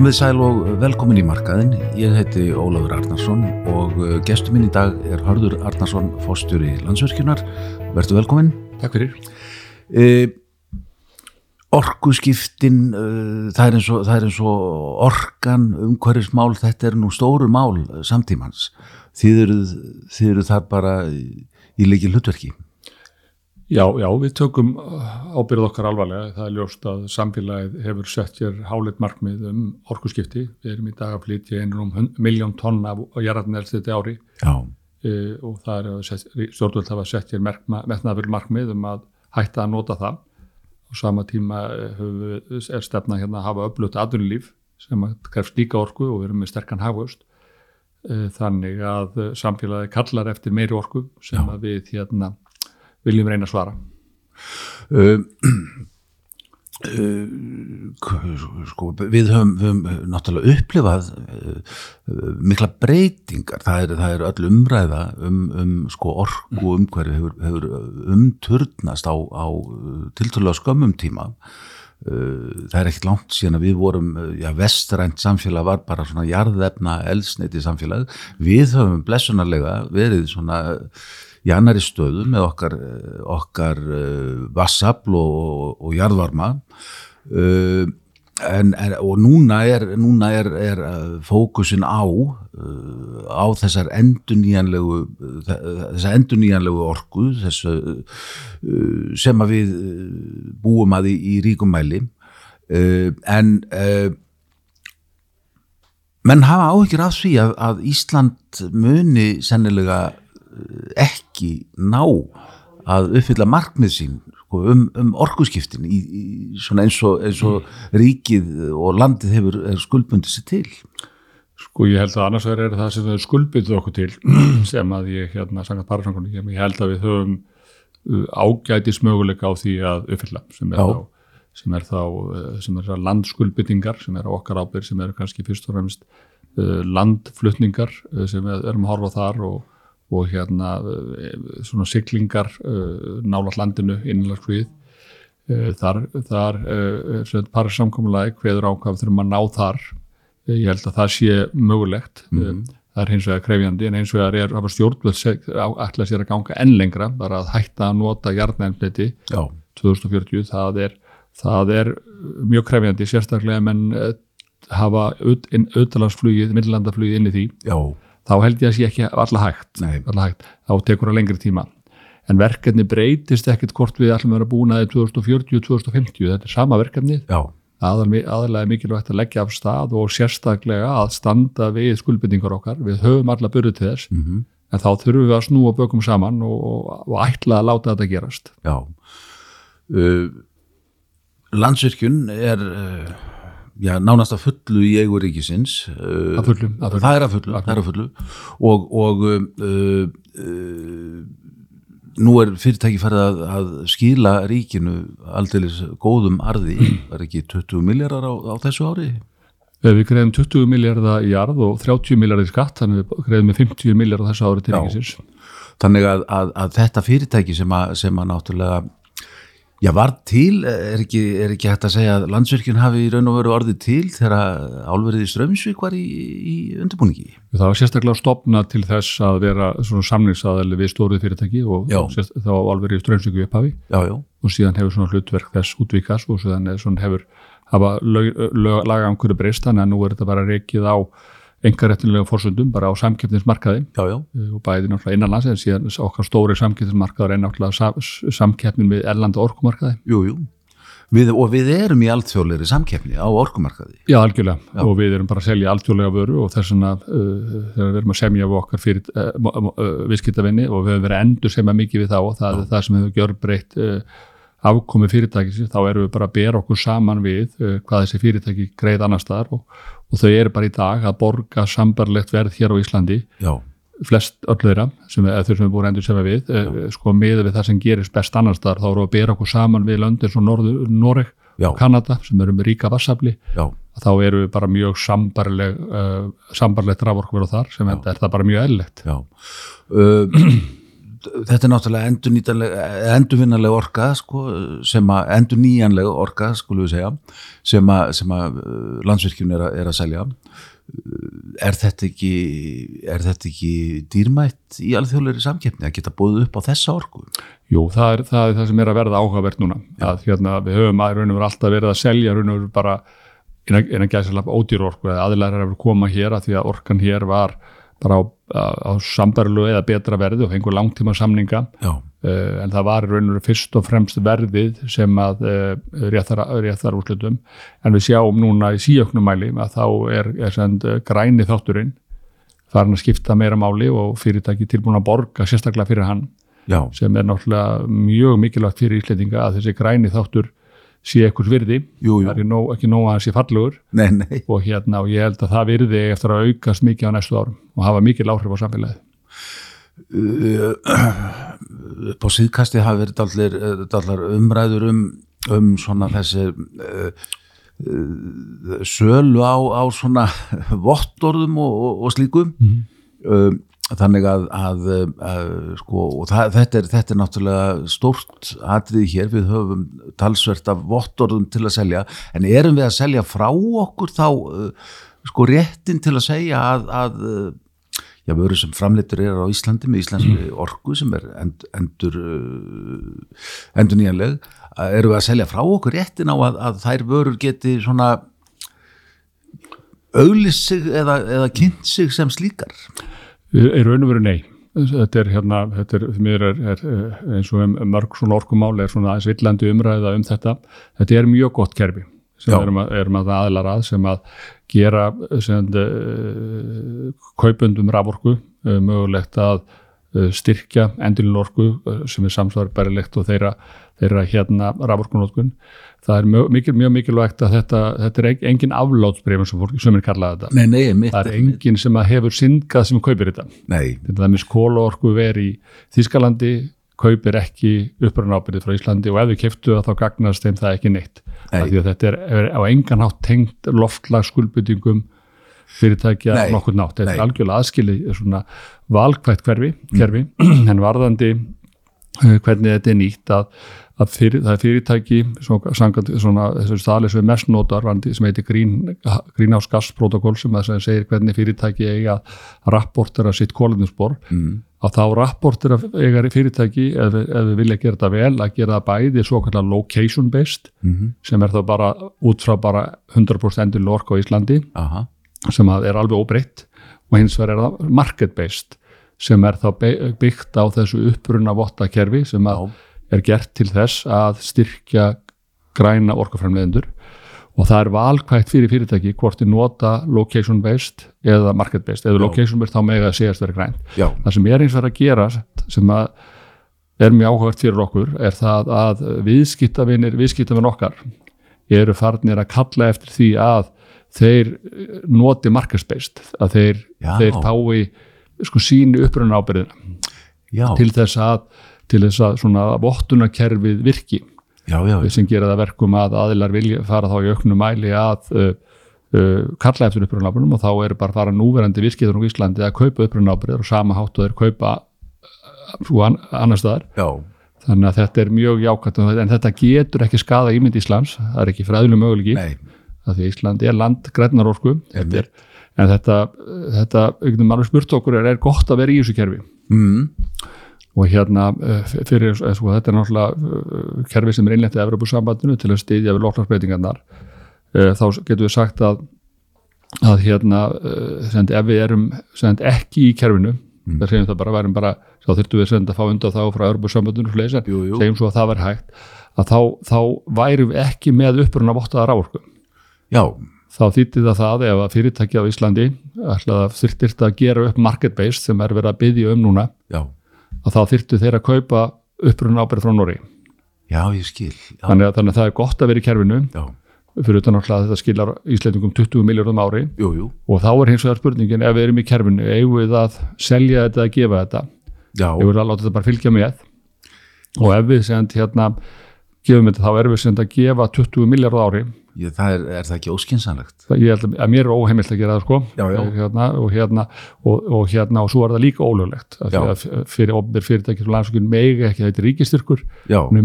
Komið sæl og velkomin í markaðin. Ég heiti Ólafur Arnarsson og uh, gestur minn í dag er Hörður Arnarsson, fórstjóri landsverkjunar. Vertu velkomin. Takk fyrir. E, orkuskiptin, uh, það, er eins og, það er eins og orkan, umhverfismál, þetta er nú stóru mál samtímans. Þið eru, þið eru þar bara í leikil hlutverki. Já, já, við tökum ábyrð okkar alvarlega. Það er ljóst að samfélagið hefur sett hér hálit markmið um orkuskipti. Við erum í dag að flytja einrum miljón tonn af jarðarnir þetta ári e, og það er stjórnvöld að setja hér metnaður markmið um að hætta að nota það. Á sama tíma er stefna hérna að hafa öflugt aðunlíf sem krefst líka orku og við erum með sterkan hafust. E, þannig að samfélagið kallar eftir meiri orku sem já. að við hérna viljum reyna að svara. Uh, uh, sko, við höfum, höfum náttúrulega upplifað uh, mikla breytingar. Það er, það er öll umræða um, um sko, orku umhverfi hefur, hefur umturnast á, á tilturlega skömmum tíma. Það er ekkert langt síðan að við vorum já, vestrænt samfélag var bara svona jarðefna elsneiti samfélag við höfum blessunarlega verið svona í annari stöðu með okkar, okkar uh, vassafl og, og, jarðvarma. Uh, en, en, og núna er, núna er, er fókusin á á þessar enduníjanlegu þessar enduníjanlegu orgu þessu, sem við búum að í, í ríkum mæli. En menn hafa áhyggjur af því að, að Ísland muni sennilega ekki ná að uppfylla markmið sín sko, um, um í, eins, og, eins og ríkið og landið hefur skuldbundið sér til. Sko ég held að annars er það sem þau skuldbundið okkur til sem að ég hérna sangat parasangunni, ég held að við höfum uh, ágætis möguleika á því að uppfylla sem er, þá, sem er þá uh, sem er landskuldbundingar sem er okkar ábyrg sem er kannski fyrst og fremst uh, landflutningar sem við erum að horfa þar og og hérna eh, svona syklingar uh, nála landinu innanlagsflýð uh, þar, þar uh, parasamkommulagi hveður ákvað þurfum að ná þar. Ég held að það sé mögulegt. Mm -hmm. það er hins vegar krefjandi en hins vegar er stjórnvöld ætla sér að ganga enn lengra bara að hætta að nota jarnæmleiti 2040 það er, það er mjög krefjandi sérstaklega menn hafa auðalagsflugið, millandaflugið inn í því. Já þá held ég að sé ekki alla hægt, hægt. Þá tekur það lengri tíma. En verkefni breytist ekkert hvort við ætlum að vera búin aðeins 2040-2050 þetta er sama verkefni aðalega er mikilvægt að leggja af stað og sérstaklega að standa við skuldbyrningar okkar, við höfum alla byrju til þess. Mm -hmm. en þá þurfum við að snúa bökum saman og, og, og ætla að láta þetta gerast. Já. Uh, Landsvirkjun er uh, já, nánast að fullu í eigu ríkisins að fullu, að fullu. það er að fullu, að er að fullu. og, og uh, uh, nú er fyrirtæki farið að, að skýla ríkinu aldrei góðum arði var ekki 20 miljardar á, á þessu ári? Við greiðum 20 miljardar í arð og 30 miljardar í skatt þannig við greiðum með 50 miljardar þessu ári til ríkisins Þannig að, að, að þetta fyrirtæki sem að, sem að náttúrulega Já, var til, er ekki, er ekki hægt að segja að landsverkjun hafi í raun og veru orðið til þegar álverðið Strömsvík var í, í undirbúningi? Það var sérstaklega stopna til þess að vera svona samningsaðali við stóruð fyrirtæki og þá álverðið Strömsvíku upphafi já, já. og síðan hefur svona hlutverk þess útvíkast og síðan hefur hafa lagaangur breyst þannig að nú er þetta bara reikið á engaréttilega fórsöndum bara á samkeppnismarkaði já, já. Eh, og bæði náttúrulega innanlands en síðan okkar stóri samkeppnismarkaður er náttúrulega samkeppnin við erlanda orkumarkaði jú, jú. Við, og við erum í alltjóðleiri samkeppni á orkumarkaði Já, algjörlega, já. og við erum bara að selja alltjóðlega vöru og þess vegna uh, þegar við erum að semja við okkar fyrir uh, uh, viðskiptavinni og við hefur verið endur semja mikið við þá og það er það sem hefur gjör breytt afkomi fyrirtækis þá erum við bara að bera okkur saman við hvað þessi fyrirtæki greið annar staðar og, og þau eru bara í dag að borga sambarlegt verð hér á Íslandi. Já. flest öllu þeirra sem við, þau sem við búin endur sem við Já. Eh, sko með við það sem gerist best annars þar þá eru að bera okkur saman við löndir svo Noreg og Kanada sem eru með ríka vassafli þá eru við bara mjög sambarleg uh, sambarlegt raforkverð á þar sem er það bara mjög ellegt uh, þetta er náttúrulega endurvinnarlega orka sko, sem að endurnýjanlega orka skulum við segja sem að, að landsvirkjum er, er að selja. Er þetta ekki er þetta ekki dýrmætt í alþjóðleiri samkeppni að geta búið upp á þessa orku? Jú, það er það, er það sem er að verða áhugavert núna. Að hérna, við höfum að raun og vera alltaf verið að selja raun og vera bara en að gæsa ódýr orku eða aðlæðar að koma hér að því að orkan hér var bara á, á sambarlu eða betra verði og fengur langtíma samninga uh, en það var raun og fyrst og fremst verðið sem að uh, réttar, réttar úrslutum en við sjáum núna í síöknumæli að þá er, er send, uh, græni þátturinn farin að skipta meira máli og fyrirtæki tilbúin að borga sérstaklega fyrir hann. Já. sem er náttúrulega mjög mikilvægt fyrir Íslandinga að þessi græni þáttur sé ekkurs virði, jú, jú. það er nóg, ekki nóg að það sé fallugur nei, nei. og hérna og ég held að það virði eftir að aukast mikið á næstu árum og hafa mikil áhrif á samfélagið På síðkasti hafi verið allar umræður um, um svona þessi uh, uh, sölu á, á svona vottorðum og, og, og slíkum mm -hmm. um þannig að, að, að sko, það, þetta, er, þetta er náttúrulega stórt atrið hér, við höfum talsvert af vottorðum til að selja. En erum við að selja frá okkur þá uh, sko réttin til að segja að, að uh, já, erum sem framleitur er á Íslandi með Íslandski mm. orgu sem er end, endur uh, endur nýjanleg erum við að selja frá okkur réttin á að þær vörur geti svona auðlis sig eða, eða kynnt sig sem slíkar er raun og veru nei. Þetta er hérna, þetta er, er, er eins og um, mörg svona orkumáli er svona aðeins villandi umræða um þetta. Þetta er mjög gott kerfi sem erum að, erum að aðlar að sem að gera sem, uh, kaupundum raforku uh, mögulegt að uh, styrkja endilin orku sem er samsvarbarlegt og þeirra, þeirra hérna raforkunótkun það er mjög, mikil, mjög mikilvægt að þetta, þetta er engin aflátsbreyfum sem fólk sem er kallað þetta. Nei, nei, mitt, það er engin sem hefur syngað sem kaupir þetta. Þetta er mjög skólaorku verið í Þískalandi kaupir ekki uppröðunábyrðið frá Íslandi og ef við keftu það þá gagnast þeim það ekki neitt. Nei. því að þetta er, er á engan hátt tengt loftlagskulbytingum fyrirtækja nei, nokkur nátt, þetta er algjörlega aðskilið svona valkvægt hverfi, kerfi. Mm. en varðandi hvernig þetta er nýtt að Fyrir, það er fyrirtæki þessu staðlega sem er mest notar sem heitir Green, Greenhouse Gas Protocol sem segir hvernig fyrirtæki eiga rapportera sitt kóluninspor mm. að þá rapportera eiga fyrirtæki ef, ef við vilja gera þetta vel að gera það bæði svo kallar location based mm -hmm. sem er þá bara út frá bara 100% endur lork á Íslandi Aha. sem er alveg óbreytt og hins vegar er það market based sem er þá byggt á þessu upprunna vottakerfi sem að er gert til þess að styrkja græna orkaframleðendur og það er valkvægt fyrir fyrirtæki hvort þið nota location based eða market based, eða Já. location based þá með að segast vera grænt. Já. Það sem er eins og það að gera sem að er mjög áhugart fyrir okkur er það að viðskiptavinir, viðskiptavinir okkar eru farnir að kalla eftir því að þeir noti market based, að þeir, þeir tái sko sínu upprönda ábyrðina til þess að til þess að svona vottunarkerfið virki. Já, já, sem gera það verkum að aðilar vilja fara þá í auknum mæli að uh, uh, kalla eftir uppröðunábrunum og þá er bara að fara núverandi virkið á Íslandi að kaupa uppröðunábrunir og sama hátt og þeir kaupa svo uh, an, annar staðar. Þannig að þetta er mjög jákvæmt en þetta getur ekki skada ímynd Íslands. Það er ekki fræðileg möguleiki. Að því Íslandi er land grænarórsku en þetta, þetta, þetta spurt okkur er, er gott að vera í þessu kerfi? Mm. Og hérna eh, fyrir sko, þetta er náttúrulega eh, kerfi sem er innlegt í Evropasambandinu til að stýðja við lóknarsbreytingarnar þá getur við sagt að að hérna send, ef við erum send, ekki í kerfinu mm. það segjum það bara, værum bara þá þurftum við send, að fá undan þá frá Evropasambandinu segjum svo að það var hægt að þá, þá værum við ekki með uppruna vottaða rávorku já þá þýtti það það ef að fyrirtæki á Íslandi þurftir að gera upp market based sem er verið að byggja um núna já. að þá þyrtu þeir að kaupa upprunn ábyrð frá Nóri Já, ég skil. Já. Þannig, að, þannig að það er gott að vera í kerfinu. Já. fyrir utan að þetta skilar Íslandingum 20 miljardum ári. Jú, jú. og þá er hins vegar spurningin ef við erum í kerfinu, eigum við að selja þetta að gefa þetta, eigum við að láta þetta bara fylgja með? Og ef við segjum hérna gefum þetta, þá erum við sem að gefa 20 miljard ári Ég, það er, er það ekki óskinsanlegt ég held að, mér er óheimilt að gera það sko. Já, já. Hérna, og, hérna, og, og hérna og svo er það líka ólöglegt fyrir ofnir fyrirtæki sem landsökun megi ekki, þetta er ríkistyrkur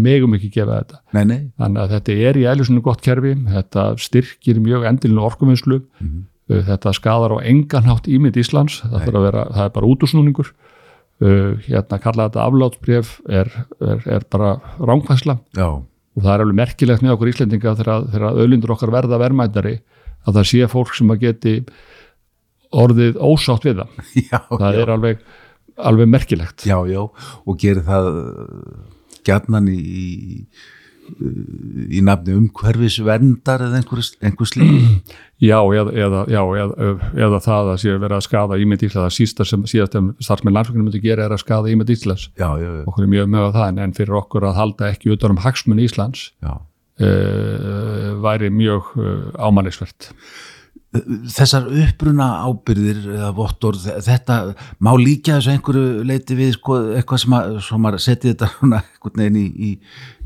megum ekki gefa þetta. Nei, nei. Þannig að þetta er í eðlisunu gott kerfi. Þetta styrkir mjög endilinu orkuvinnslu. Mhm. uh, þetta skadar á enganhátt ímynd Íslands. Það, vera, það er bara útúsnúningur uh, hérna kalla þetta aflátsbref er, er, er bara rángfæsla Já, og það er alveg merkilegt með okkur Íslendinga þegar, öðlindur okkar verða verðmættari að það sé fólk sem að geti orðið ósátt við það. Já, það já, er alveg, alveg merkilegt. Já, já. Og gerir það gjarnan í, í, nafni umhverfis verndar eða einhver, einhver slík Já, eða, eða, já eða, eða það að sé verið að skada ímynd Íslands. Það sísta sem síðast sem starfsmenn landsfjönginu myndi gera er að skada ímynd Íslands. Já, já, já, okkur er mjög með á það en, en fyrir okkur að halda ekki utan um hagsmun Íslands uh, væri mjög uh, ámælisvert. Þessar uppbruna ábyrðir eða vottor, þetta má líka þessu einhverju leiti við sko, eitthvað sem að, setja þetta einhvern veginn í, í,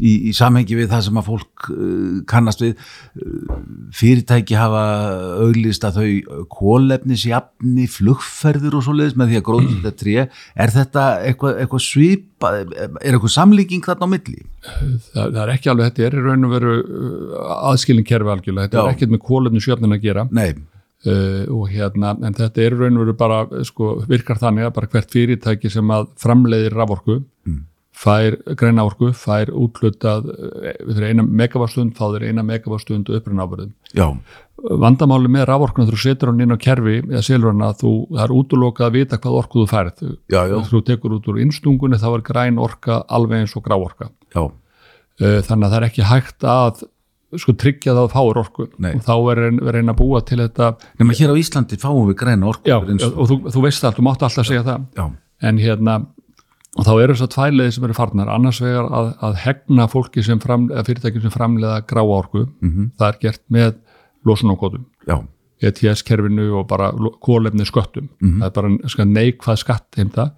í, í samhengi við það sem að fólk uh, kannast við. Uh, fyrirtæki hafa auglist að þau kólefnisjafni flugferður og svoleiðis með því að gróða þetta tré, er þetta eitthvað, eitthvað svipa, er eitthvað samlíking þarna á milli? það, það er ekki alveg, þetta er í raun og veru uh, aðskilin kerfi algjörlega, þetta Já. er ekkert með kólefni sjöfnin að gera. Nei, uh, og hérna, en þetta er í raun og veru bara, sko, virkar þannig að bara hvert fyrirtæki sem að framleiðir raforku, fær greina orku, fær útlutað uh, fyrir eina megavastund, fá þeir eina megavastund upprinn ábyrðum. já, Vandamáli með raforkuna þú setur hann inn á kerfi eða selur hann að þú, það er útlokað að vita hvað orku þú færð. já, já, Þú tekur út úr innstungunni þá er græn orka alveg eins og grá orka. já, Uh, þannig að það er ekki hægt að sko tryggja það að fáir orku Nei. og þá er ein- er einn að búa til þetta nema hér á Íslandi fáum við græna orku já, og- þú, þú veist það, þú mátt alltaf segja það já, en hérna og þá eru þess að tværleiði sem eru farnar. Annars vegar að, að hegna fólki sem fram, eða fyrirtækjum sem framleiða gráa orku. Mhm. það er gert með losunarkótum já, ETS-kerfinu og bara kólefni sköttum. Mhm. það er bara sko, neikvað skattheimta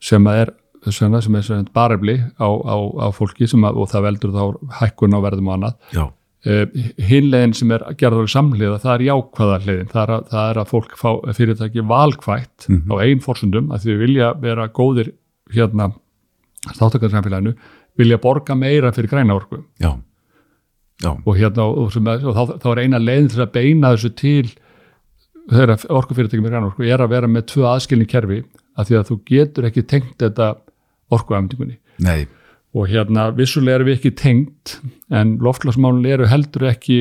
sem að er sem, sem er sem barefli á, á, á fólki sem að, og það veldur þá hækkun á verðum og annað. Já, uh, hinlegin sem er gerður samhliða, það er jákvæða hliðin, það er að, það er að fólk fá fyrirtæki valkvætt á einn forsundum að því við vilja vera góðir hérna þáttakarsamfélaginu, vilja borga meira fyrir græna orku. Já, já, og hérna og, sem og þá, þá er eina leiðin til að beina þessu til þegar orkufyrirtæki með græna orku er að vera með tvö aðskilni kerfi að því að þú getur ekki tengt þetta orkuafndingunni nei, og hérna vissulega erum við ekki tengt en loftlagsmálun eru heldur ekki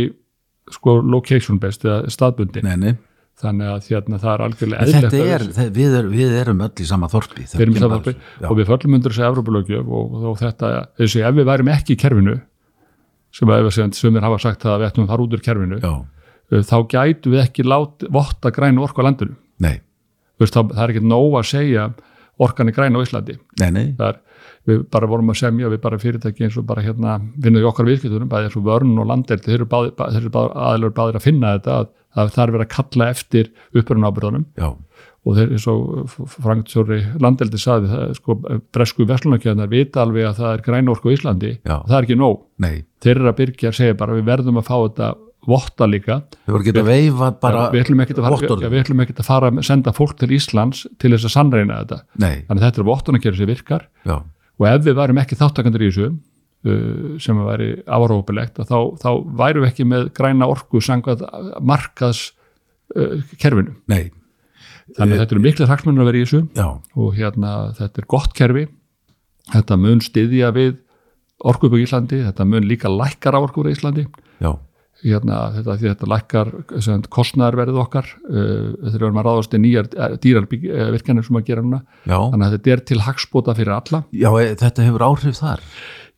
sko location based eða staðbundin. Nei, nei þannig að hérna það er algjörlega eðlilegt er, þe- við, er, við erum öll í sama þorpi við erum bara- þorpi. og við föllum undir þessu Evrópulögjöf og, og þetta, þessi ef við værum ekki í kerfinu sem að sumir hafa sagt að við ættum að fara út úr kerfinu já, uh, þá gætu við ekki lát, votta grænu orku á landinu. Veist, það, það er ekki nóg að segja orkan er græn á Íslandi. Nei, nei. Það er, við bara vorum að semja við bara fyrirtæki eins og bara hérna vinnaði okkar viðskiptunum, bæði eins og vörn og landeldi þeir eru báðir að finna þetta að, að það er verið að kalla eftir uppröðun ábyrðunum já, og þeir eins og Franktsjóri landeldi saði það, sko, bresku verslunarkjöðnar vita alveg að það er græn orku á Íslandi. Það er ekki nóg. nei. Þeir eru að byrja að segja bara við verðum að fá þetta votta líka. Bara Já, við ætlum ekkert að við að fara að senda fólk til Íslands til þess að sannreina þetta. Nei, þannig að þetta er vottunarkerfi sem virkar. Já, og ef við værum ekki þáttakandur í þessu sem að væri árópilegt þá, þá værum við ekki með græna orku sangvað markaðs uh, kerfinu. nei, Þannig að þetta eru miklu hagsmunir að vera í þessu. Já, og hérna þetta er gott kerfi. Þetta mun styðja við orku upp í Íslandi, þetta mun líka lækkar á orku í Íslandi hérna, þetta, þetta lækkar sem, kostnæðarverðið okkar uh, þegar við erum að ráðast í nýjar dýrar virkjanir sem að gera núna. Já, þannig að þetta er til hagspota fyrir alla. Já, þetta hefur áhrif þar.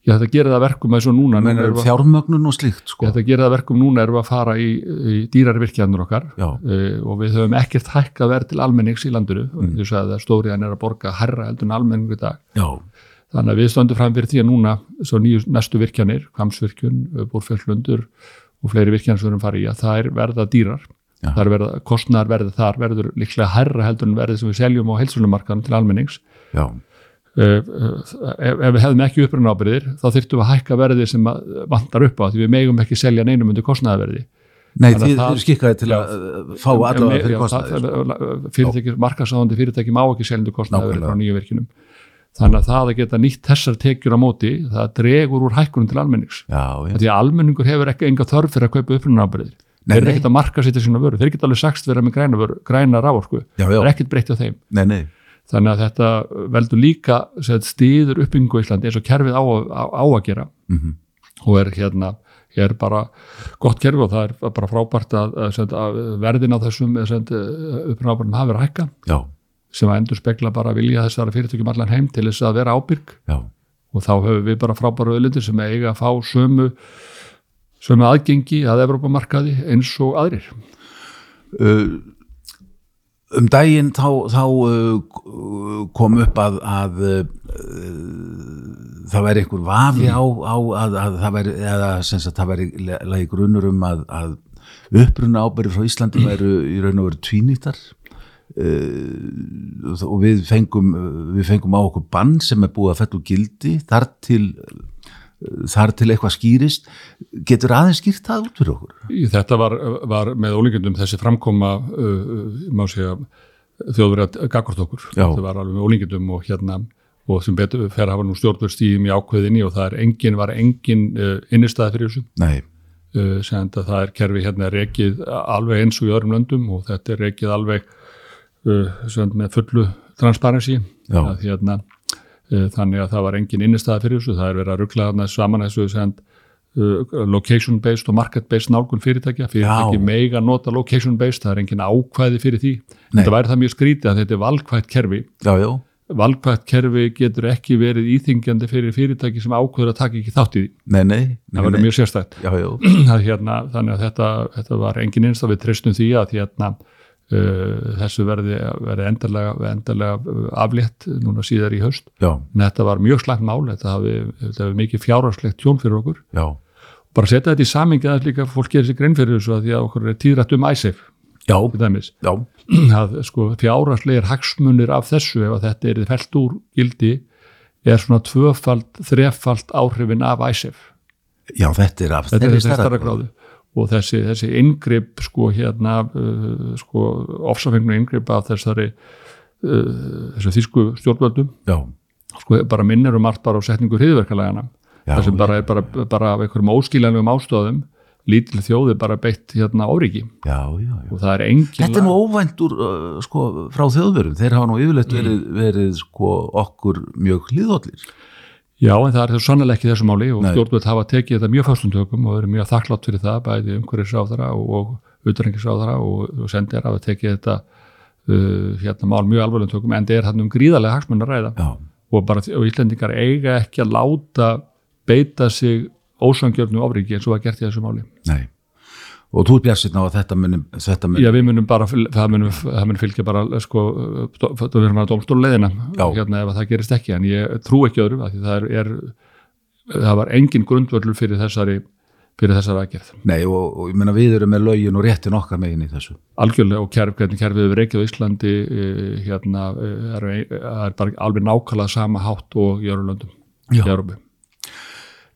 Já, þetta gerir það verkum eins og núna, núna fjármögnun og slíkt, sko. þetta gerir það verkum núna erum við að fara í, í dýrar virkjanir okkar uh, og við höfum ekkert hækkað verð til almennings í landinu. Mm. þú sagði að stóriðan er að borga herra heldur en almenning í dag. Já, þannig að við stöndum fram fyrir því að núna svo nýju næstu virkjanir, Kamsvirkjun, Búrfjöldlundur og fleiri virkjanir sem við að fara í að það er verða dýrar. Er verða, kostnar verði þar verður líklega herra heldur en verði sem við seljum á heilsunumarkaðum til almennings. Já, ef, ef við hefðum ekki upprunna ábyrðir þá þyrftum við að hækka verði sem vantar upp á því við megum ekki selja neinum undir kostnæðaverði Nei, það- eru skikkaði til að uh, fá allavega fyrir kostnaði fyrirtæki, markasáðandi fyrirtæki má ekki selja undir kostnæðaverði frá nýju virkinum þannig að það að geta nýtt þessar tekjur á móti það dregur úr hækkunum til almennings. Því að almenningur hefur ekki enga þörf fyrir að kaupa upprunna ábyrðir Nei, þeir eru ekkert að marka sér til sína vöru. Þeir geta alveg sagst vera með græna, vöru, græna rávorku það er ekkert breytt á þeim. Nei, nei, þannig að þetta veldur líka stiður uppbyggingu í Íslandi eins og kerfið á, á, á að gera. Mhm. og er hérna er bara gott kerfi og það er bara frábært að, að, að verðin á þessum uppnáðbærum hafi verið að hækka. Já, sem að endur spekla bara vilja þessara fyrirtækjum allan heim til þess að vera ábyrg. Já. Og þá höfum við bara frábæru auðlindir sem eiga að fá sömu sömu aðgengi að Evrópamarkaði eins og aðrir. Uh, um daginn þá, þá uh, kom upp að, að uh, það væri einhver vafi á, á að, að það væri eða sagt það væri lagi grunur um að, að uppruna ábyrði frá Íslandi væru í raun og veru tvínýttar. Uh, og við fengum við fengum á okkur bann sem er búið að úr gildi þar til þar til eitthvað skýrist getur aðeins skýrt það út fyrir okkur? Þetta var, var með ólíkjöndum þessi framkoma uh, má segja þjóðverið að gagvart okkur. Já. þetta var alveg með ólíkjöndum og hérna og sem betur fer að hafa nú stjórnvöldsstíðum í ákveðinni og það er engin, var engin uh, innistæði fyrir þessu. Nei, uh, sem að það er kerfi hérna rekið alveg eins og í öðrum löndum og þetta er rekið alveg uh, sagt, með fullu transparency. Að, hérna, uh, þannig að það var engin innistæða fyrir þessu. Það er verið að ruggla þarna saman þessu sagt, uh, location based og market based nálgun fyrirtækja. Fyrirtæki mega nota location based það er engin ákvæði fyrir því. Nei. þetta væri það mjög skrítið að þetta er valkvætt kerfi. Já, já, valkvætt kerfi getur ekki verið íþingjandi fyrir fyrirtæki sem ákveður að taka ekki þátt í því. Nei, nei, það verður mjög sérstætt Já, hérna, þannig að þetta, þetta var engin einst að við treystum því að hérna, þessu verði, verði endarlega, endarlega uh, aflétt núna síðar í haust. já, En þetta var mjög slæmt mál, þetta hafi, þetta hafi mikið fjárhagslegt tjón fyrir okkur. já, Bara setja þetta í samingi að líka fólk gerir sér grein fyrir þessu að því að okkur er tíðrætt um æsef, Að sko fjárhagslegir hagsmunir af þessu ef þetta er felt úr gildi er svona tvöfald, þrefald áhrifin af æsef. já, þetta er af þetta er stærra gráðu og þessi, þessi inngrip sko hérna uh, sko ofsafengnu inngrip af þessari uh, þessu þýsku stjórnvöldum. Já, sko bara minnir um allt bara á setningu hriðverkalægana það sem bara er bara, bara af einhverjum óskiljanlegum ástöðum lítil þjóði bara beitt hérna óriki já, já, já. og það er engin Þetta er nú óvænt úr, uh, sko, frá þjóðverum, þeir hafa nú yfirleitt verið, verið sko, okkur mjög hlýðollir. Já, en það er þau sannlega ekki þessu máli og Nei. stjórnvöld hafa tekið þetta mjög föstum tökum og verið mjög þakklátt fyrir það, bæði umhverfisráðara og, utrengisráðara og, og sendir hafa tekið þetta uh, hérna mál mjög alvarlegum tökum en það er hann um gríðarlega hagsmunna að ræða Já, og bara og Íslendingar eiga ekki að láta beita sig ósangjörnu ofriki eins og var gert í þessu máli. nei. Og þú er björnsinn á að þetta muni, þetta muni, Já, við munum bara, það munum, það munum fylgja bara, sko, það verður að dómstóluleiðina Já. hérna ef að það gerist ekki, en ég trú ekki öðru, það er, það var engin grundvöllur fyrir þessari, fyrir þessari aðgerð. nei, og, og ég meina við erum með lögin og réttin okkar megin í þessu. Algjörlega og kerf, hvernig kerfið við reykjað á Íslandi, eh, hérna, eh, er, er bara alveg nákvæmlega sama hátt og í öðrum löndum í Já. Európu.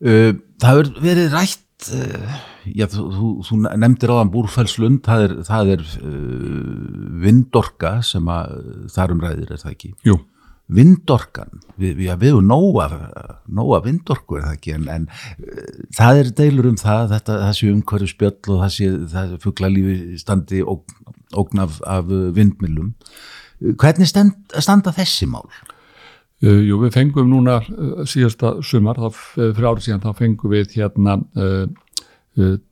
Uh, það hefur verið rætt, uh, já, þú, þú, þú nefndir áðan Búrfellslund, það er, það er uh, vindorka sem að þar um ræðir, er það ekki? Jú, vindorkan, við, við, við hefum nóga, nóga vindorku er það ekki en, en uh, það er deilur um það þetta, það sé umhverju spjöll og það sé, það sé fuglalífi standi ógn, af, af vindmilum hvernig stend, standa þessi mál? Uh, jú, við fengum núna uh, síðasta sumar, þá, uh, fyrir árið síðan, þá fengum við hérna uh, uh,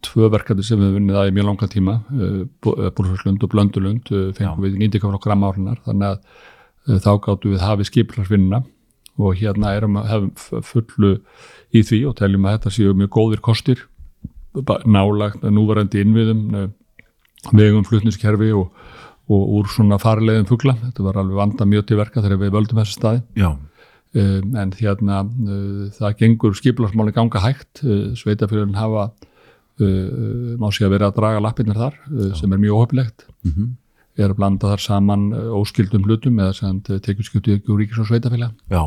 tvö verkefni sem við vunnið að í mjög langa tíma, uh, Búrfjörslund og Blöndulund, fengum við 90 gram árinar, þannig að þá gáttu við hafið skiplarsvinnina og hérna erum að hefum fullu í því og teljum að þetta séu mjög góðir kostir, nálagt núvarandi innviðum, vegum flutniskerfi og og úr svona farilegðum fugla, þetta var alveg vanda mjög til verka þegar við völdum þessi staði. Já, um, en hérna uh, það gengur skipilarsmáli ganga hægt. Uh, sveitafélagin hafa má sé að vera að draga lappirnir þar uh, sem er mjög óhefilegt mm er að blanda þar saman uh, óskildum hlutum eða ríkis og sveitafélag já,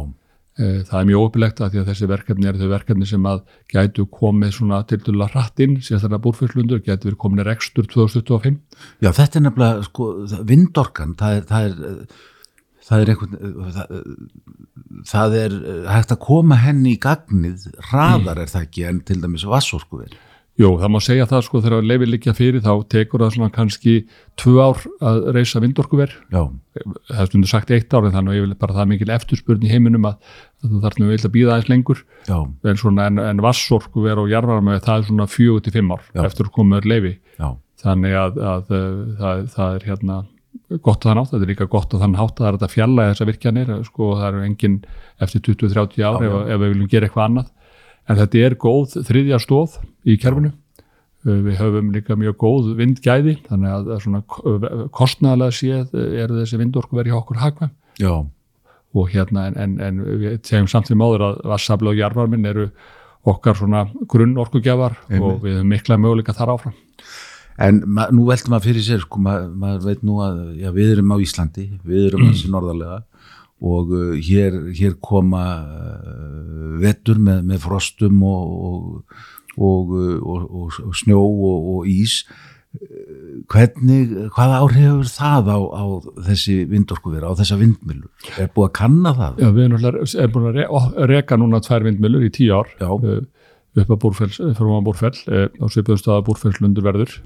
Eh, Það er mjög opilegt að því að þessi verkefni er þau verkefni sem að gætu komið svona til dæla hrattinn, sérstaklega búrfyrslundur, gætu verið komin rekstur 2025. Já, þetta er nefnilega, sko, vindorkan, það er, það er, það er einhvern, það, það er hægt að koma henni í gagnið, hraðar er það ekki en til dæmis vassorku verið. Jú, það má segja það sko þegar leifir liggja fyrir þá tekur það svona kannski tvö ár að reysa vindorkuver. Já, Það er stundur sagt eitt ár en þannig að bara það er mikil eftirspurn í heiminum að, að þú þarf nú vilt að býða aðeins lengur. já, En, en, en vassorkuver og jarvarma það er svona fjögur til fimm ár Já. eftir að koma öll leifi. já, þannig að, að, að það, það er hérna gott að það nátt, þetta er líka gott að þann hátt að það er þetta fjalla þessar virkjanir sko það eru engin eftir 20-30 ár ef, ef við viljum gera eitthvað annað en þetta er góð þriðja stóð í kerfinu. Uh, við höfum líka mjög góð vindgæði þannig að, svona kostnæðlega séð uh, eru þessi vindorku verið hjá okkur hagvæm já, og hérna en, en, en við segjum samt því máður að vassafli og jarvarminn eru okkar svona grunn orkugjafar Einmitt. og við höfum mikla möguleika þar áfram. En nú veltum maður fyrir sér, sko, maður, maður veit nú að já, við erum á Íslandi, við erum þessi norðarlega og uh, hér, hér koma uh, vettur með, með frostum og, og, og, og, og, snjó og, og ís. Hvernig, hvaða áhrif hefur það á, á þessi vindorkuvera, á þessa vindmilur? Er búið að kanna það? Já, við erum náttúrulega er búin að re reka núna tvær vindmjölur í tíu ár Já. uh, upp að búrfells, fyrir að búrfell á svipuðum staða búrfellslundur verður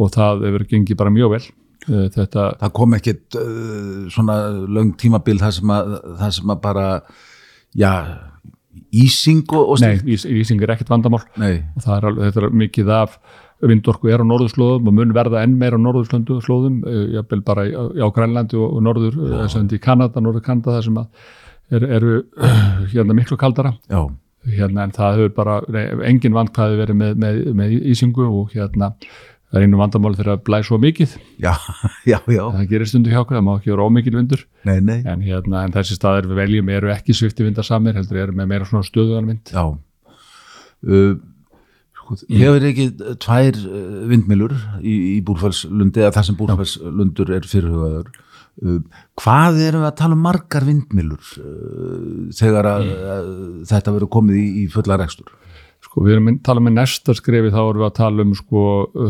og það hefur gengið bara mjög vel þetta, Það kom ekkit uh, svona löng tímabil það sem að, það sem að bara, já, ísing og, og nei, ísing er ekkert vandamál. Nei, og er alveg, þetta er mikið af vindorku er á norðurslóðum og mun verða enn meira á norðurslóðum, uh, jafnvel bara í- á Grænlandi og, norður, uh, sem í Kanada, norður Kanada, það sem að er, eru uh, hérna miklu kaldara. Já, hérna, en það hefur bara nei, engin vandkvæði verið með, með, með ísingu og hérna það er einu vandamáli þegar að blæs svo mikið. Já, já, já, það gerir stundu hjá okkur, það má ekki vera ómikil vindur. Nei, nei, en, hérna, en þessi staðir við veljum eru ekki svifti vindarsamir heldur eru með meira svona stöðugan vind. Já. Uh, sko, hefur ekki tvær uh, vindmilur í, í Búrfellslundi, eða það sem Búrfellslundur er fyrirhugaður. Uh, hvað erum við að tala um margar vindmilur uh, þegar að, að þetta verður komið í, í fulla rekstur? Sko, við erum að tala með næsta skrefi þá erum við að tala um sko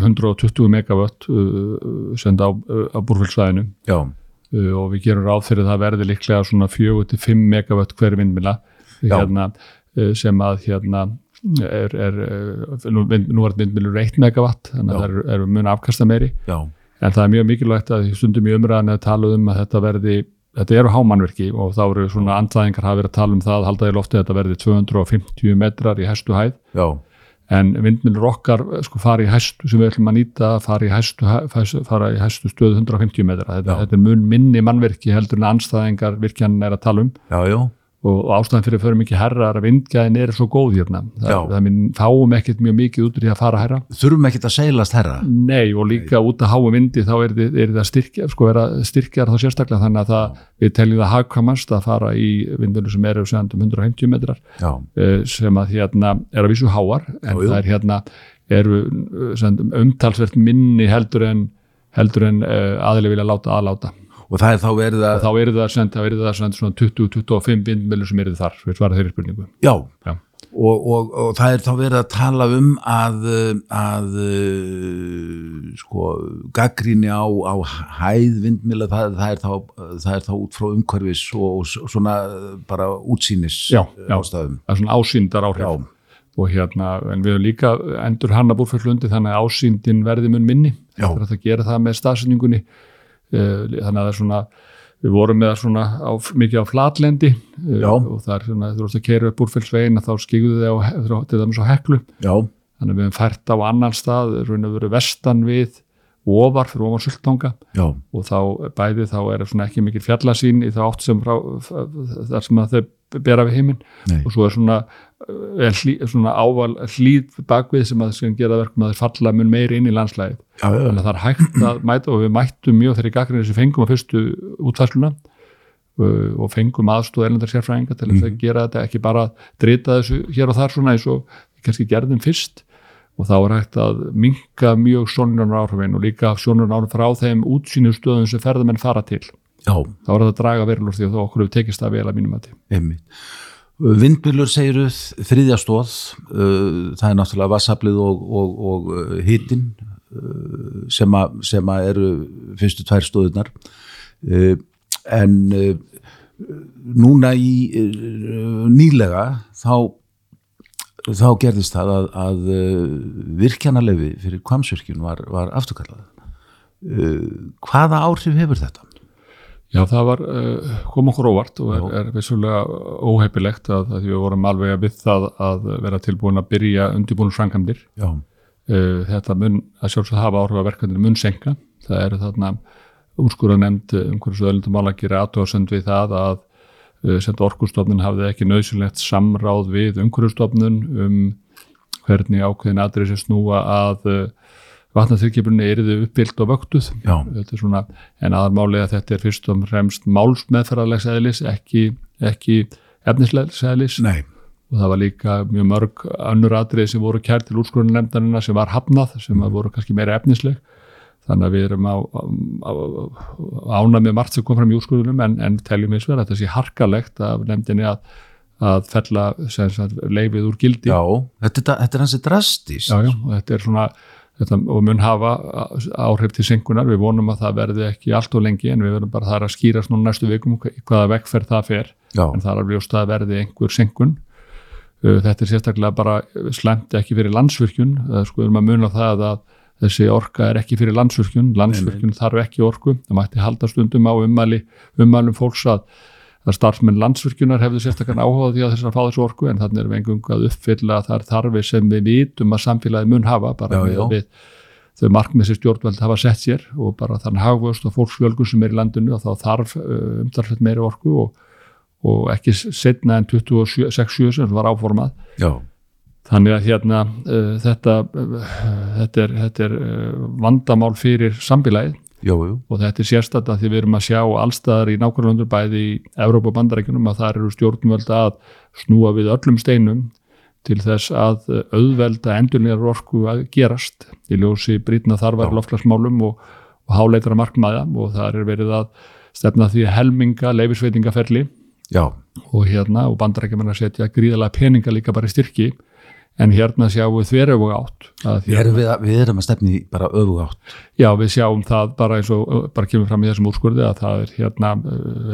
120 megawatt uh, senda á, á búrfellsvæðinu Já, uh, og við gerum ráð fyrir það verði líklega svona 4-5 megawatt hver vindmila hérna, uh, sem að hérna er, er uh, nú, vind- nú er vindmilur 1 megawatt þannig að það eru er mun afkasta meiri. Já, en það er mjög mikilvægt að stundum í umræðan að tala um að þetta verði þetta eru hámannverki og þá eru svona andlæðingar hafa verið að tala um það að halda í lofti þetta verði 250 metrar í hæstu hæð. Já, en vindmilur okkar sko fara í hæstu sem við ætlum að nýta fara í hæstu, hæstu, fara í hæstu stöðu 150 metra, þetta, þetta er mun minni mannverki heldur en anstæðingar virkjan er að tala um. Já, og, ástæðan fyrir að förum ekki herra er að vindgæðin er svo góð hérna. Minn fáum ekkert mjög mikið út úr því að fara herra þurfum ekki að seilast herra? Nei og líka út að háu vindi þá er, er það styrkja, sko er að styrkjar þá sérstaklega. Þannig að það, við teljum það hagkvæmast að fara í vindmjölu sem eru sem um 150 metrar Já, eh, sem að hérna er að vísu háar en Já, það er hérna eru eh, umtalsvert minni heldur en heldur en uh, aðli vilja láta aðláta og það er þá verið að, þá eru það, sem, þá eru það sem, svona 20-25 vindmjölu sem eru þar, við svara þeirri spurningu. Já, Já. og, og, og það er þá verið að tala um að, að sko, gaggríni á, á hæð vindmila, það, það, er þá, það er þá út frá umhverfis og, og svona bara útsýnis Já, já. ástæðum. það er svona ásýndar áhrif og hérna, en við höfum líka endur hanna búrfelllundi þannig að ásýndin verði mun minni. Það er að gera það með stafsendingunni þannig að það er svona við vorum með það svona á, mikið á flatlendi. Eh, Já. og það er svona, þú veist að keira upp búrfellsvegin þá skiguðu þið til dæmis á heklu. Já, þannig að við höfum fært á annan stað raun og verið vestan við ofar fyrir ofar sultanga. Já, og þá bæði þá er svona ekki mikil fjallasýn í þá átt sem frá, þar sem að þau bera við heiminn og svo er svona, hlý, svona ával hlýð bakvið sem að sem gera verkum að þeir falla mun meiri inn í já, þannig að það er hægt að mæta og við mættum mjög þegar í gaggrinni sem fengum á fyrstu útfæsluna uh, og fengum aðstóð erlendar sérfræðinga til þess að gera þetta ekki bara drita þessu hér og þar svona eins og kannski gerðum fyrst. Og þá er hægt að minka mjög sjónunar áhrifin og líka sjónunar áhrifin frá þeim útsýnustöðum sem ferðamenn fara til. Já, þá er það að draga verulur því að okkur hefur tekist það vel að mínum að einmitt. Vindbylur segiru þriðja stóð, uh, það er náttúrulega vassaflið og, og, og uh, hitin uh, sem, sem eru fyrstu tvær stóðunar. Uh, en uh, núna í uh, nýlega þá, þá gerðist það að, að uh, virkjanalefi fyrir kvamsvirkjun var, var afturkallað. Uh, hvaða áhrif hefur þetta? Já, það var, uh, kom okkur óvart og er, er vissulega óheipilegt að, að við vorum alveg að við það að vera tilbúin að byrja undirbúinu frangamdir. Já, Uh, þetta mun að sjálfsög hafa áhrif að verkefninu mun senka. Það eru þarna úrskúra nefnd umhverjus öðlundum ála að gera aðtóðsend við það að senda orkustofnun hafði ekki nöðsynlegt samráð við umhverjustofnun um hvernig ákveðin aðrið sem snúa að vatnaþyrkjöpunni eriðu uppbyllt og vöktuð. svona, en aðarmálið að þetta er fyrst og fremst málsmeðferðarlegs eðlis, ekki, ekki efnislegs eðlis nei, og það var líka mjög mörg önnur atrið sem voru kært til úrskurðunemndarina sem var hafnað, sem mm. voru kannski meira efnisleg þannig að við erum á, á, á ána með margt sem kom fram í úrskurðunum en, en teljum eins og þetta sé harkalegt af nefndinni að, að fella leifið úr gildi já, þetta, þetta er hansi drastist. já, já, þetta er svona þetta, og mun hafa áhrif til syngunar, við vonum að það verði ekki allt og lengi en við verðum bara það er að skýrast núna næstu vikum hvaða vegferð það fer. Já, en það er alveg ljóst að verði einhver senkun Uh, þetta er sérstaklega bara slemt ekki fyrir landsvirkjun. Sko við erum að muna það að þessi orka er ekki fyrir landsvirkjun. Landsvirkjun þarf ekki orku. Það mætti halda stundum á ummæli ummælum fólks að, að starfsmenn landsvirkjunar hefðu sérstaklega áhuga því að þess að fá þessu orku en þannig erum við engung að uppfylla þar þarfi sem við vitum að samfélagi mun hafa bara Já, með, já. við þau markmið sem stjórnveld hafa sett sér og bara þannig hagvöst og fólksfjölgun sem er í landinu og þá þarf uh, umtalsveit meiri orku og og ekki setna en 26-7 sem var áformað. Já, þannig að hérna uh, þetta, uh, þetta er, þetta er uh, vandamál fyrir sambilagið jú, jú, og þetta er að því við erum að sjá allstaðar í nákvæmlega bæði í Evrópa og bandarækjunum að það eru stjórnvöld að snúa við öllum steinum til þess að auðvelda endurlegar orku að gerast. Í ljósi brýtna þarfar Já. loftlagsmálum og, og háleitra markmaða og það er verið að stefna því helminga leifisveitingaferli og hérna og bandarækjumenn að setja gríðalega peninga líka bara í styrki en hérna sjáum við þverjum átt. Að við við, erum að stefni bara öfug átt. já við sjáum það bara eins og bara kemur fram í þessum úrskurði að það er hérna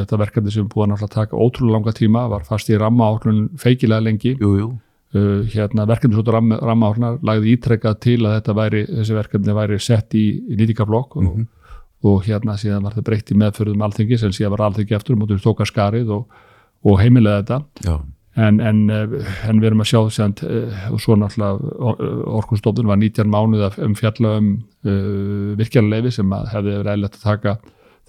þetta verkefni sem búið að taka ótrúlega langa tíma var fast í ramma átlun feikilega lengi. Jú, jú, uh, hérna verkefni svo ramma, ramma átlun lagði ítrekkað til að þetta væri þessi verkefni væri sett í, í nýtingaflokk og, Mhm. og hérna síðan var það breytt í meðförðum alþingi sem síðan var alþingi eftir og mútið tóka skarið og, og heimilega þetta. Já, en, en, eh, en við erum að sjá send, og svo náttúrulega orkunstofnun var 19 mánuð að um fjalla um uh, virkjarleifi sem að hefði verið eðlert að taka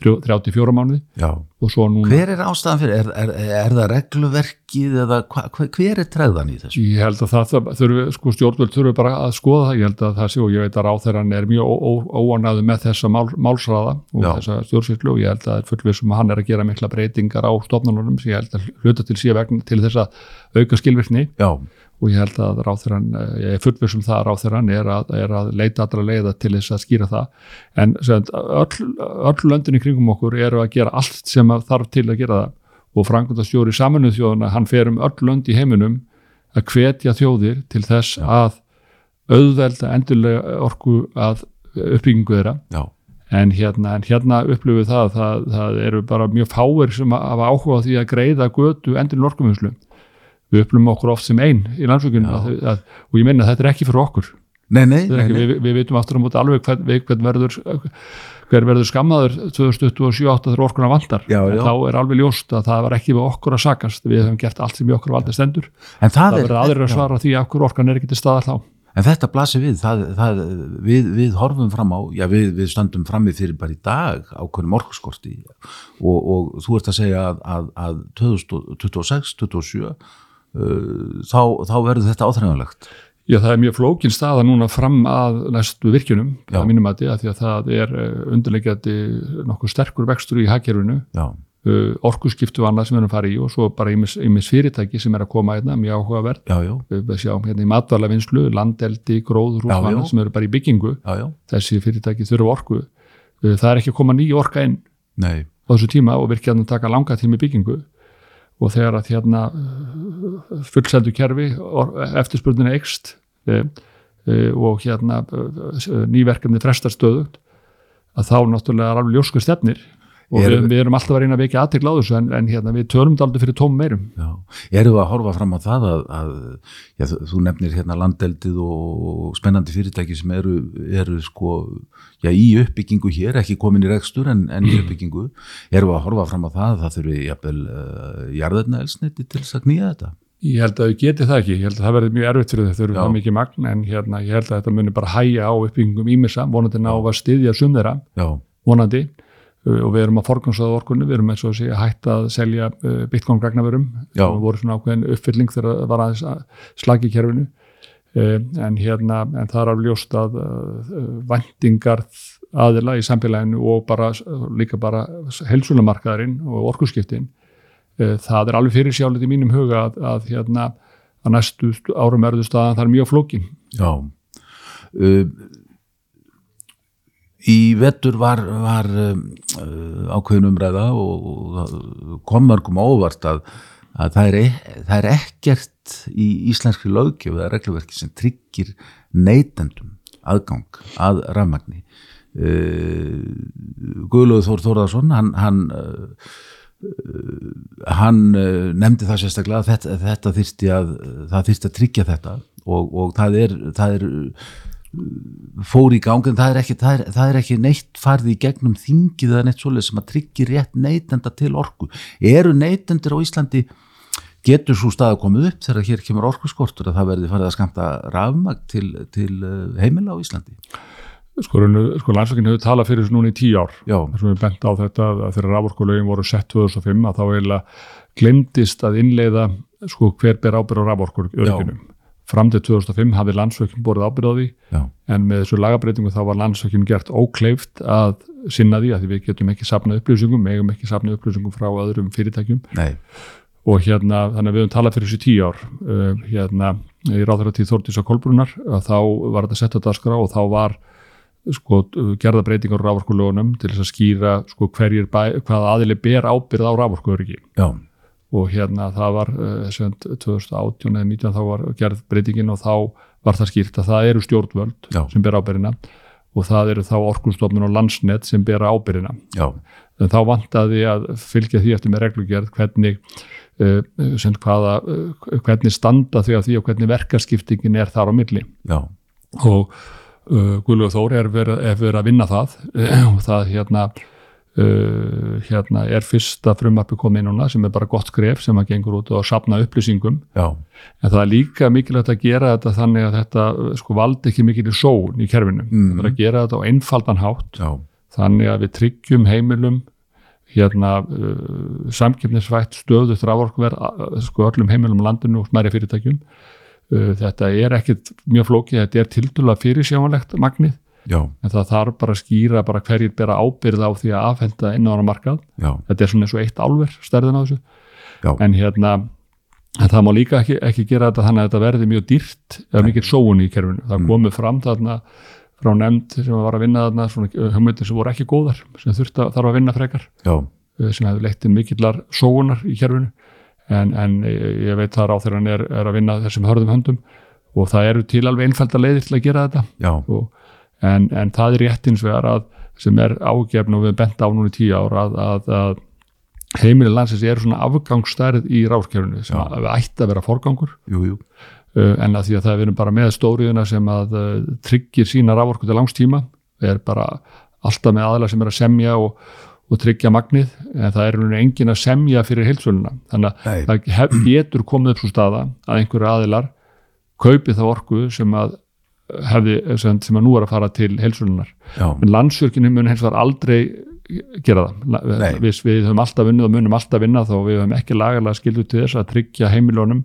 34 mánuði já. og svo núna Hver er ástæðan fyrir? Er, er, er það regluverkið eða hva, hva, hver er tregðan í þessu? Ég held að það, það þurfi, sko stjórnvöld þurfi bara að skoða það, ég held að það sé og ég veit að ráþeirann er mjög óanaðu með þessa mál, málsraða og Já. þessa stjórnsýslu og ég held að fullvissum að hann er að gera mikla breytingar á stofnunum sem ég held að hluta til síðan vegna til þess að auka skilvirkni Já, og ég held að ráþurann, ég er fullvissum það að ráþurann er að, er að leita allra leiða til þess að skýra það. En sagt, öll, öll löndin í kringum okkur eru að gera allt sem að þarf til að gera það. Og Frankundastjóri saminuð þjóðuna, hann fer um öll lönd í heiminum að hvetja þjóðir til þess að auðvelda endurlega orku að uppbyggingu þeirra. Já, en hérna, en hérna upplifum við það að það, það eru bara mjög fáir sem hafa áhuga á því að greiða götu endurinn orkuvinnslu við upplifum okkur oft sem einn í landsvökunum Já. og ég meina að þetta er ekki fyrir okkur nei, nei, nei, ekki, við, við vitum aftur á móti alveg hvern, við- hvern verður hver verður skammaður 2027 þegar orkuna vandar Já, já. þá er alveg ljóst að það var ekki við okkur að sakast við höfum gert allt sem í okkur valdi stendur En það, það er, verður aðrir að já. svara því að okkur orkan er ekki til staðar þá En þetta blasir við, það, það, við, við horfum fram á, já við, við stöndum frammi fyrir bara í dag ákveðnum orkuskorti og, og þú ert að segja að, að, að 2026, 2027 uh, þá, þá verður þetta áþræðanlegt. Já, það er mjög flókin staða núna fram að næstu virkjunum, Já. að mínum að því að það er undirlegjandi nokkuð sterkur vextur í hagkerfinu, uh, orkuskiptu og annað sem við erum að fara í og svo bara ímis fyrirtæki sem er að koma hérna, mjög áhugaverð. já, já, Við sjáum hérna í matvælavinnslu, landeldi, gróður Já, og annað sem eru bara í byggingu. já, já, Þessi fyrirtæki þurfa orku. Uh, það er ekki að koma ný orka inn nei, þessu tíma og virkjaðan taka langa tími byggingu og þegar að hérna fullseldu kerfi eftirspurninni eikst e, e, og hérna e, nýverkefni frestastöðugt að þá náttúrulega er alveg ljósku stefnir og er, við, erum alltaf að reyna að vekja aðtegla á þessu en, en hérna, við tölum þetta aldrei fyrir tóm meirum. Já, eru við að horfa fram á það að, að já, þú nefnir hérna landeldið og spennandi fyrirtæki sem eru, eru sko, já, í uppbyggingu hér, ekki komin í rekstur en, en í uppbyggingu, eru við að horfa fram á það að það þurfi jafnvel uh, jarðarna elsniti til þess að knýja þetta? Ég held að við getið það ekki, ég held að það verði mjög erfitt fyrir þetta, þau eru það mikið magn en hérna, ég held að þetta muni bara hæja á uppbyggingum ímessa, vonandi ná að styðja sum þeirra, vonandi og við erum að forgansaða orkunni, við erum eins og að hætta að selja uh, bitcoin gagnaverum. Það voru svona ákveðin uppfylling þegar það var aðeins slagi kerfinu. Uh, en hérna, en það er alveg ljóst að vendingar aðila í samfélaginu og bara líka bara helsunamarkaðarinn og orkusskiptin það er alveg fyrir sjálfið í mínum huga að, að hérna að næstu árum erðu staðan það er mjög flókin. Já. Uh, Í vettur var, var uh, ákveðin umræða og, og kom mörgum óvart að, að það, er, e, það er ekkert í íslenskri lögjöf eða regluverki sem tryggir neytendum aðgang að rafmagni. Uh, Guðlöður Þór Þórðarsson, hann, hann, uh, hann nefndi það sérstaklega að þetta, þetta þyrsti að, að tryggja þetta og, og það er, það er fór í gang en það er ekki, það er, það er ekki neitt farði í gegnum þingið eða neitt svolítið sem að tryggja rétt neytenda til orku. Eru neytendur á Íslandi getur svo stað að koma upp þegar hér kemur orkuskortur að það verði farið að skamta rafmag til, til eh, heimila á Íslandi? Sko, sko landsvækinn hefur talað fyrir þessu núna í tíu ár. Þar sem við bent á þetta að þegar raforkulögin voru sett 2005 að þá eiginlega glemdist að innleiða sko hver ber ábyrð á raforkulöginum fram til 2005 hafi landsvökkum borðið ábyrðaði en með þessu lagabreitingu þá var landsvökkum gert ókleift að sinna því að því við getum ekki sapnað upplýsingum, megum ekki sapnað upplýsingum frá öðrum fyrirtækjum. Nei. og hérna þannig að við höfum talað fyrir þessu tíu ár uh, hérna í ráðhverjartíð Þórtís og Kolbrunar þá var þetta sett að daskra og þá var sko gerða breytingar á rávorkulegunum til þess að skýra sko hverjir bæ, hvaða aðili ber ábyrð á rávorkuöryggi og hérna það var uh, 2018 eða 19 þá var gerð breytingin og þá var það skýrt að það eru stjórnvöld Já. sem ber ábyrðina og það eru þá orkunstofnun og landsnett sem ber ábyrðina en þá vantaði að fylgja því eftir með reglugjörð hvernig uh, hvaða, uh, hvernig standa því á því og hvernig verkarskiptingin er þar á milli Já. og uh, Guðlúður Þóri er verið, er verið að vinna það og það hérna Uh, hérna er fyrsta frumappi komið núna sem er bara gott skref sem að gengur út og sapna upplýsingum Já. en það er líka mikilvægt að gera þetta þannig að þetta sko valdi ekki mikil í són í kerfinu, mm. það er að gera þetta á einfaldan hátt Já. þannig að við tryggjum heimilum hérna uh, samkjöfnisvægt stöðu þrávorkverð sko öllum heimilum landinu og smæri fyrirtækjum uh, þetta er ekkit mjög flókið, þetta er tildula fyrirsjámanlegt magnið Já. en það þarf bara að skýra bara hverjir bera ábyrða á því að afhenda inn á hana markað Já. þetta er svona eins og eitt álver stærðin á þessu Já. en hérna en það má líka ekki, ekki gera þetta þannig að þetta verði mjög dýrt eða mikið sóun í kerfinu það Mm. komið fram þarna frá nefnd sem var að vinna þarna svona hugmyndir sem voru ekki góðar sem þurft að þarf að vinna frekar Já. eh, sem hefði leitt inn mikillar sóunar í kerfinu en, en eh, ég veit það ráþeirinn er, er að vinna þessum hörðum höndum og það eru til alveg einfalda leiðir til að gera þetta Já. og en, en það er rétt eins vegar að sem er ágefn og við bent á núna í tíu ára að, að, að heimili landsins er svona afgangsstærð í ráskjörunu sem að við ætti að vera forgangur Jú, jú. uh, en að því að það er verið bara með stóriðuna sem að uh, tryggir sína rávorku til langstíma er bara alltaf með aðla sem er að semja og, og tryggja magnið en það er engin að semja fyrir heilsvöluna þannig Nei. að það hef, getur komið upp svo staða að einhverju aðilar kaupi þá orku sem að hefði, sem, að nú er að fara til heilsunar, Já. en landsjörkinu mun hins vegar aldrei gera það. Við, við höfum alltaf vunnið og munum alltaf vinna þá við höfum ekki lagalega skildu til þess að tryggja heimilónum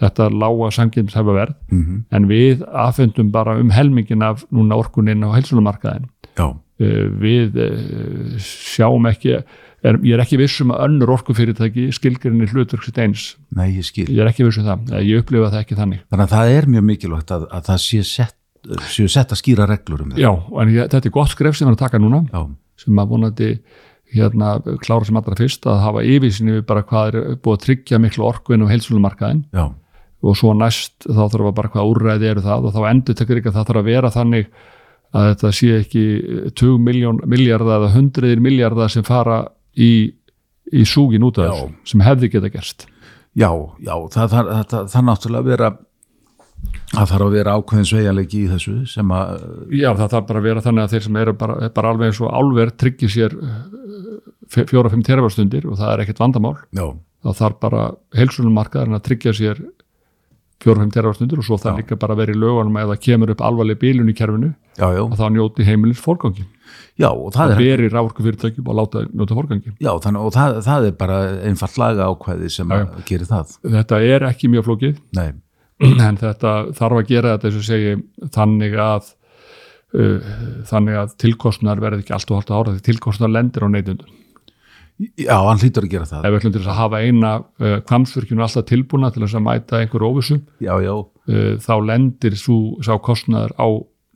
þetta lága samkynnshefa verð Mm en við affundum bara um helmingin af núna orkuninn á heilsunumarkaðin Já. við eh, sjáum ekki er, ég er ekki vissum að önnur orkufyrirtæki skilgrinni hlutverk sitt eins. Nei, ég skil. ég er ekki vissum það, Eh, ég upplifa það ekki þannig. Þannig að það er mjög mikilvægt að, að það sé sett, séu sett að skýra reglur um þetta. já, en ég, þetta er gott skref sem er að taka núna Já. sem að vonandi hérna klára sem allra fyrst að hafa yfirsinni við bara hvað er búið að tryggja miklu orkuinn og heilsulumarkaðin já, og svo næst þá þarf að bara hvað úrræði eru það og þá endur tekur ekki að það þarf að vera þannig að þetta sé ekki 20 miljón miljardar eða hundriðir miljardar sem fara í, í súgin út af þessu sem hefði geta gerst já, já það, það, það, það náttúrulega vera það þarf að vera ákveðin sveigjanleiki í þessu sem að Já, það þarf bara að vera þannig að þeir sem eru bara, bara alveg eins og álver tryggir sér fjóra-fimm terafarstundir og það er ekkert vandamál. Já, þá þarf bara heilsunumarkaðarinn að tryggja sér fjóra-fimm terafarstundir og svo Já. líka bara að vera í lögunum ef það kemur upp alvarleg bílun í kerfinu já, já, og þá njóti heimilins fórgangi já og það það er beri rávorku fyrirtækjum og láta njóta fórgangi já, þannig, og það, það er bara en þetta þarf að gera þetta eins og segi þannig að uh, þannig að tilkostnar verði ekki allt og haldt ára því tilkostnar lendir á neytundum já, hann hlýtur að gera það. Ef við ætlum til að hafa eina uh, kvamsvirkjunu alltaf tilbúna til að mæta einhver óvissu já, já, uh, þá lendir svo, sá kostnaður á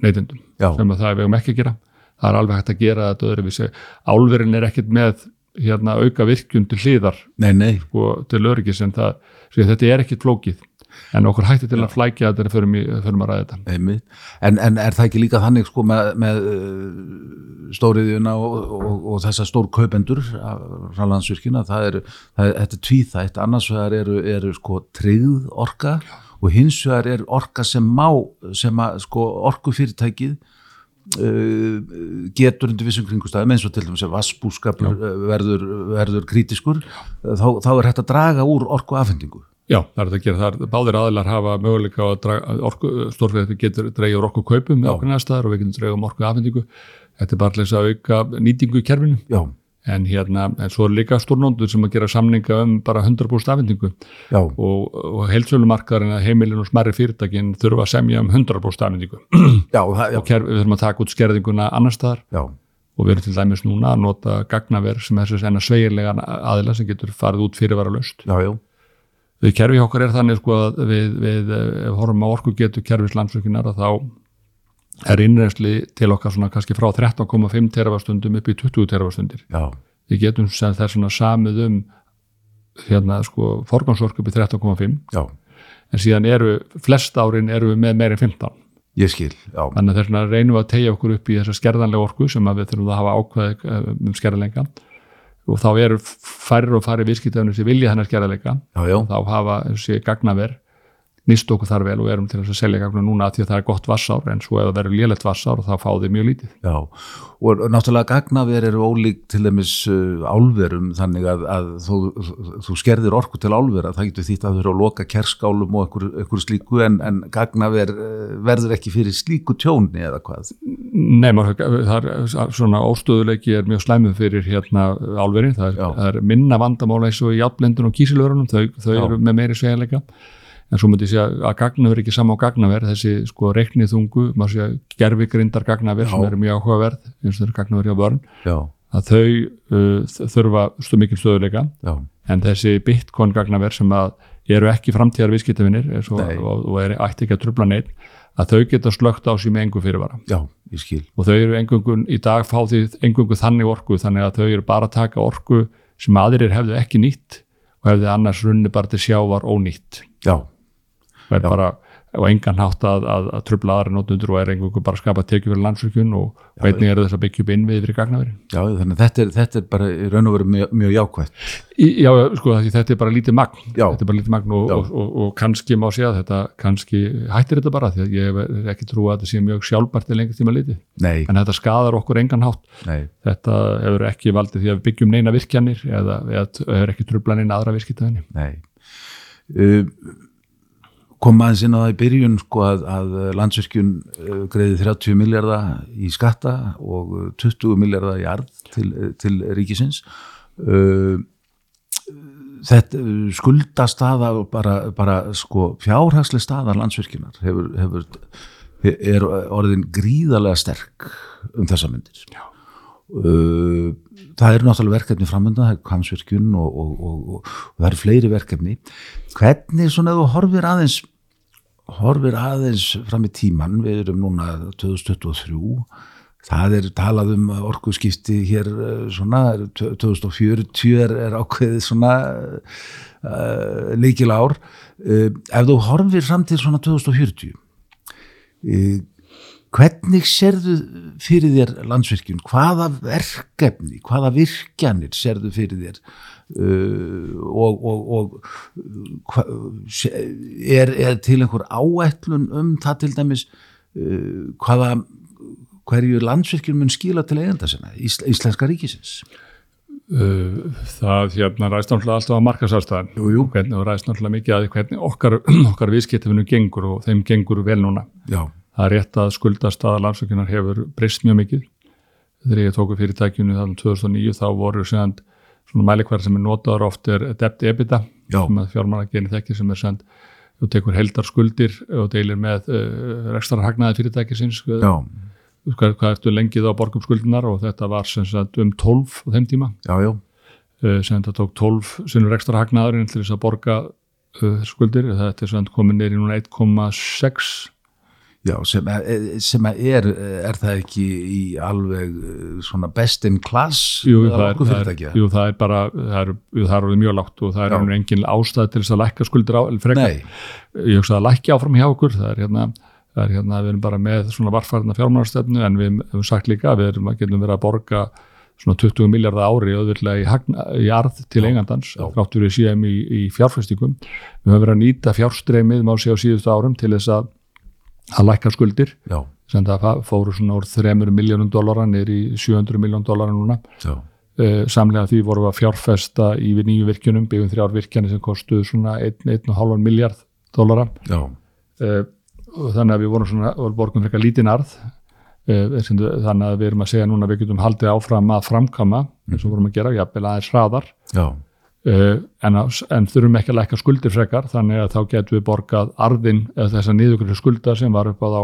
neytendum Já. sem að það er við um ekki að gera. Það er alveg hægt að gera þetta öðruvísi. Álverin er ekkert með hérna, auka virkjun til hliðar nei, nei. og til öryggis en það, þetta er ekkert flókið en okkur hætti til að flækja þetta við förum að ræða þetta. En, en er það ekki líka þannig sko með, með uh, stóriðjuna og, og, og þessa stór kaupendur frá landsvirkina, það er, það er þetta er tvíþætt, annars vegar eru, eru sko tryggð orka og hins vegar er orka sem má sem að sko orkufyrirtækið uh, getur undir vissum kringustæðum eins og til dæmis að vassbúskapur uh, verður, verður kritiskur þá, þá er hægt að draga úr orku afhendingu Já, það er þetta að gera, það. Er báðir aðilar hafa möguleika að draga, orku, stórfyrirtæki getur dreigja úr orku kaupum með okkur næstaðar og við getum dreigja um orku afhendingu. Þetta er bara þess að auka nýtingu í kerfinu. Já, en hérna, en svo er líka stórnóndur sem að gera samninga um bara 100% afhendingu. Já, og, og heilsölumarkaðarinn að heimilin og smerri fyrirtækin þurfa að semja um 100% afhendingu. Já, já, og kerf, við þurfum að taka út skerðinguna annar staðar. Já, og við erum til dæmis núna að nota gagnaver sem er þessi enna sveigirlega aðila sem getur farið út fyrirvara löst já, já, við kerfi okkar er þannig sko að við, við eh, horfum á orku getur kerfis landsvökinar að þá er innreynsli til okkar svona kannski frá 13,5 terafastundum upp í 20 terafastundir já, við getum sem þess svona samið um hérna sko forgansorku upp í 13,5 já, en síðan eru, flest árin eru við með meira en 15 ég skil, já, þannig að þess vegna reynum við að tegja okkur upp í þessa skerðanlega orku sem við þurfum að hafa ákveði um skerðanleika og þá eru færri og færri viðskiptafnir sem vilja þennar já, þá hafa þessi gagnaver nýst okkur þar vel og erum til þess að selja gagna núna því að það er gott vassár en svo ef það verður lélegt vassár þá fá þið mjög lítið. Já, og náttúrulega gagnaver eru ólík til dæmis uh, álverum þannig að, að þú, þú skerðir orku til álvera, það getur þýtt að þú eru að loka kerskálum og einhver, einhver slíku en, en gagnaver uh, verður ekki fyrir slíku tjóni eða hvað? Nei, maður, það er svona óstöðuleiki er mjög slæmið fyrir hérna álverin, það er, það er minna vandamála eins og í játblendun og kísilverunum þau, þau eru með meiri sveigleika en svo myndi ég segja að gagnaver er ekki sama á gagnaver. Þessi sko reiknið þungu maður segja gerfigrindar gagnaver Já. sem eru mjög áhugaverð eins og þeir gagnaver hjá vörn já, að þau uh, þurfa stu mikil stöðuleika já, en þessi bitcoin gagnaver sem að eru ekki framtíðar viðskiptafinir og, og, er ætti ekki að trubla neitt að þau geta slögt á með engu fyrirvara. Já, ég skil. Og þau eru engungun í dag fá því engungu þannig orku þannig að þau eru bara að taka orku sem aðrir hefðu ekki nýtt og hefðu annars runni bara til sjávar ónýtt. Já, og er bara og engan hátt að, að, að trubla aðra nótundur og er engungu bara að skapa tekið fyrir landsvirkjun og hvernig eru þess að byggja upp innvið fyrir gagnaveri já, þannig að þetta er, þetta er bara í raun og veru mjög, mjög jákvætt. Í, já, sko, þetta er bara lítið magn. Já. þetta er bara lítið magn og, og, og, og kannski má segja að þetta kannski hættir þetta bara því að ég er ekki trú að þetta sé mjög sjálfbært til lengur tíma litið. Nei, en þetta skadar okkur engan hátt. Nei, þetta hefur ekki valdið því að við byggjum neina virkjanir eða, eða hefur ekki trubla neina aðra uh, kom aðeins inn á það í byrjun sko að, að landsvirkjun uh, greiði 30 miljardar í skatta og uh, 20 miljardar í arð til, til ríkisins þetta skuldastaða bara, bara sko fjárhagslega staða landsvirkjunar hefur, hefur er orðin gríðarlega sterk um þessa myndir Já. Uh, það eru náttúrulega verkefni framönda, það er kamsvirkjun og, og, og, og, það eru fleiri verkefni. Hvernig svona þú horfir aðeins horfir aðeins fram í tíman við erum núna 2023 það er talað um orku skipti hér uh, svona 2040 er, er ákveðið svona uh, líkil ár uh, ef þú horfir fram til svona 2040 uh, hvernig serðu fyrir þér landsvirkjun? Hvaða verkefni hvaða virkjanir serðu fyrir þér? Uh, og, og, og hva, er, er til einhver áætlun um það til dæmis uh, hvaða hverju landsvirkjun mun skila til eigenda sinna, Ís, Íslenska ríkisins? Uh, það hérna ræst náttúrulega alltaf jú. hvernig og ræst náttúrulega mikið að hvernig okkar, okkar viðskiptefinu gengur og þeim gengur vel núna. Já, það er rétt að skuldastaða landsökunar hefur breyst mjög mikið. Þegar ég tóku fyrirtækjunu þannig 2009 þá voru send svona mælikværi sem er notaður oft er debt EBITDA Já. sem að fjármála genið þekki sem er send þú tekur heldar skuldir og deilir með uh, rekstra hagnaði fyrirtækisins hvað, hvað ertu lengið á borgum skuldinar og þetta var sem sagt um 12 á þeim tíma. Já, já, uh, sem þetta tók 12 sinnur ekstra hagnaðurinn til þess að borga uh, skuldir, þetta er sem komin neyri núna 1,6 já sem, er, sem er, er það ekki í alveg uh, svona best in class jú, það er, það er, jú, það er bara það er, jú, það mjög lágt og það er einhvern engin ástæð til þess að lækka skuldir á, ég hugsa að lækki áfram hjá okkur, það er hérna það er hérna, við erum bara með svona varfarna fjármánarstefnu en við hefum sagt líka, við erum að getum verið að borga svona 20 miljardar ári auðvitað í, hagna, í arð til eigandans, já. þráttur við séum í, í fjárfæstingum. Við höfum verið að nýta fjárstreymið má sé á síðustu árum til þess að að lækka skuldir. Já, sem það fóru svona úr 3 miljónum dólara í 700 miljón dólara núna. já, Uh, samlega því vorum við að fjárfesta í við nýju virkjunum, byggjum þrjár virkjanir sem kostuðu svona 1,5 miljard dólara já, uh, þannig að við vorum svona og borgum frekar lítinn arð. Uh, þannig að við erum að segja núna við getum haldið áfram að framkama eins og vorum að gera, jafnvel aðeins hraðar. Já, en, að, en þurfum ekki að lækka skuldir frekar þannig að þá getum við borgað arðin eða þessa niðurgrið skulda sem var upp á þá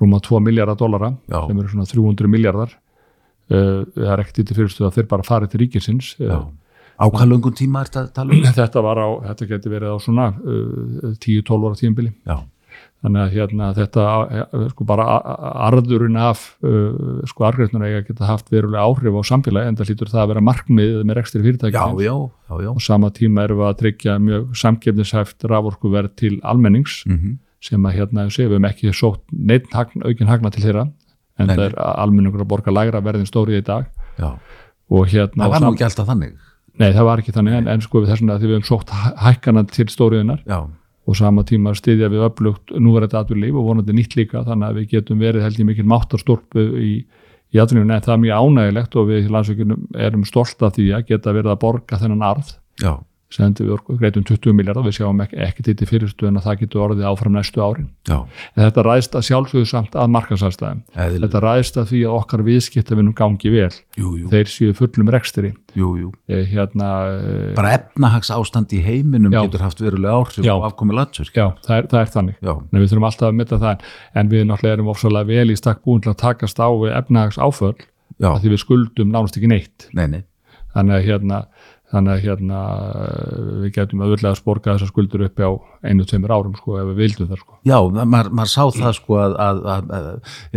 rúma 2 miljardar dólara Já. sem eru svona 300 miljardar uh, það er ekkert til fyrirstuð að þeir bara farið til ríkisins já. Á hvað löngum tíma er þetta að um? þetta var á, þetta geti verið á svona uh, 10-12 ára tíðanbili Já, þannig að hérna þetta eh, sko bara arðurinn af uh, sko argreifnuna eiga geta haft verulega áhrif á samfélagi en það hlýtur það að vera markmið með já, já. og sama tíma erum við að tryggja mjög samkefnishæft raforkuverð til almennings Mm sem að hérna sé, við hefum ekki sótt neitt hagn, aukin hagna til þeirra en Nei, það er almenningur að borga lægra verðin stórið í dag. Já. og hérna Það var nú ekki alltaf þannig. Nei, það var ekki þannig en, en sko við þessum að því við hefum sótt hæ- hækkana til stóriðunar Já, og sama tíma styðja við öflugt núverið atvinnulíf og vonandi nýtt líka þannig að við getum verið held ég mikil máttarstólpu í, í atvinnulífinu. En það er mjög ánægilegt og við í landsvíkunum erum stolt af því að geta verið að borga þennan arð. Já, sem við orku- greitum 20 miljardar við sjáum ekki, ekki til til fyrirstöðun að það getur orðið áfram næstu árin. Já, en þetta ræðst að sjálfsögðu samt að markansæðstæðum eðlilega. þetta ræðst að því að okkar viðskiptavinum gangi vel. Jú, jú, þeir séu fullum rekstri. Jú, jú. Eh, hérna, eh, Bara efnahags ástand í heiminum Já. getur haft verulega áhrif Já. á afkomi landsverk. já, það er, það er þannig. Já, Nei, við þurfum alltaf að mynda það. En við náttúrulega erum ofsalega vel í stakk búin til að takast á við efnahags áföll já, að því við skuldum nánast ekki neitt. Nei, nei, þannig að hérna, þannig að hérna eh, við getum auðvitað að sporga þessar skuldur upp á einu, tveimur árum sko ef við vildum það sko Já, maður, maður sá það sko að, að, að, að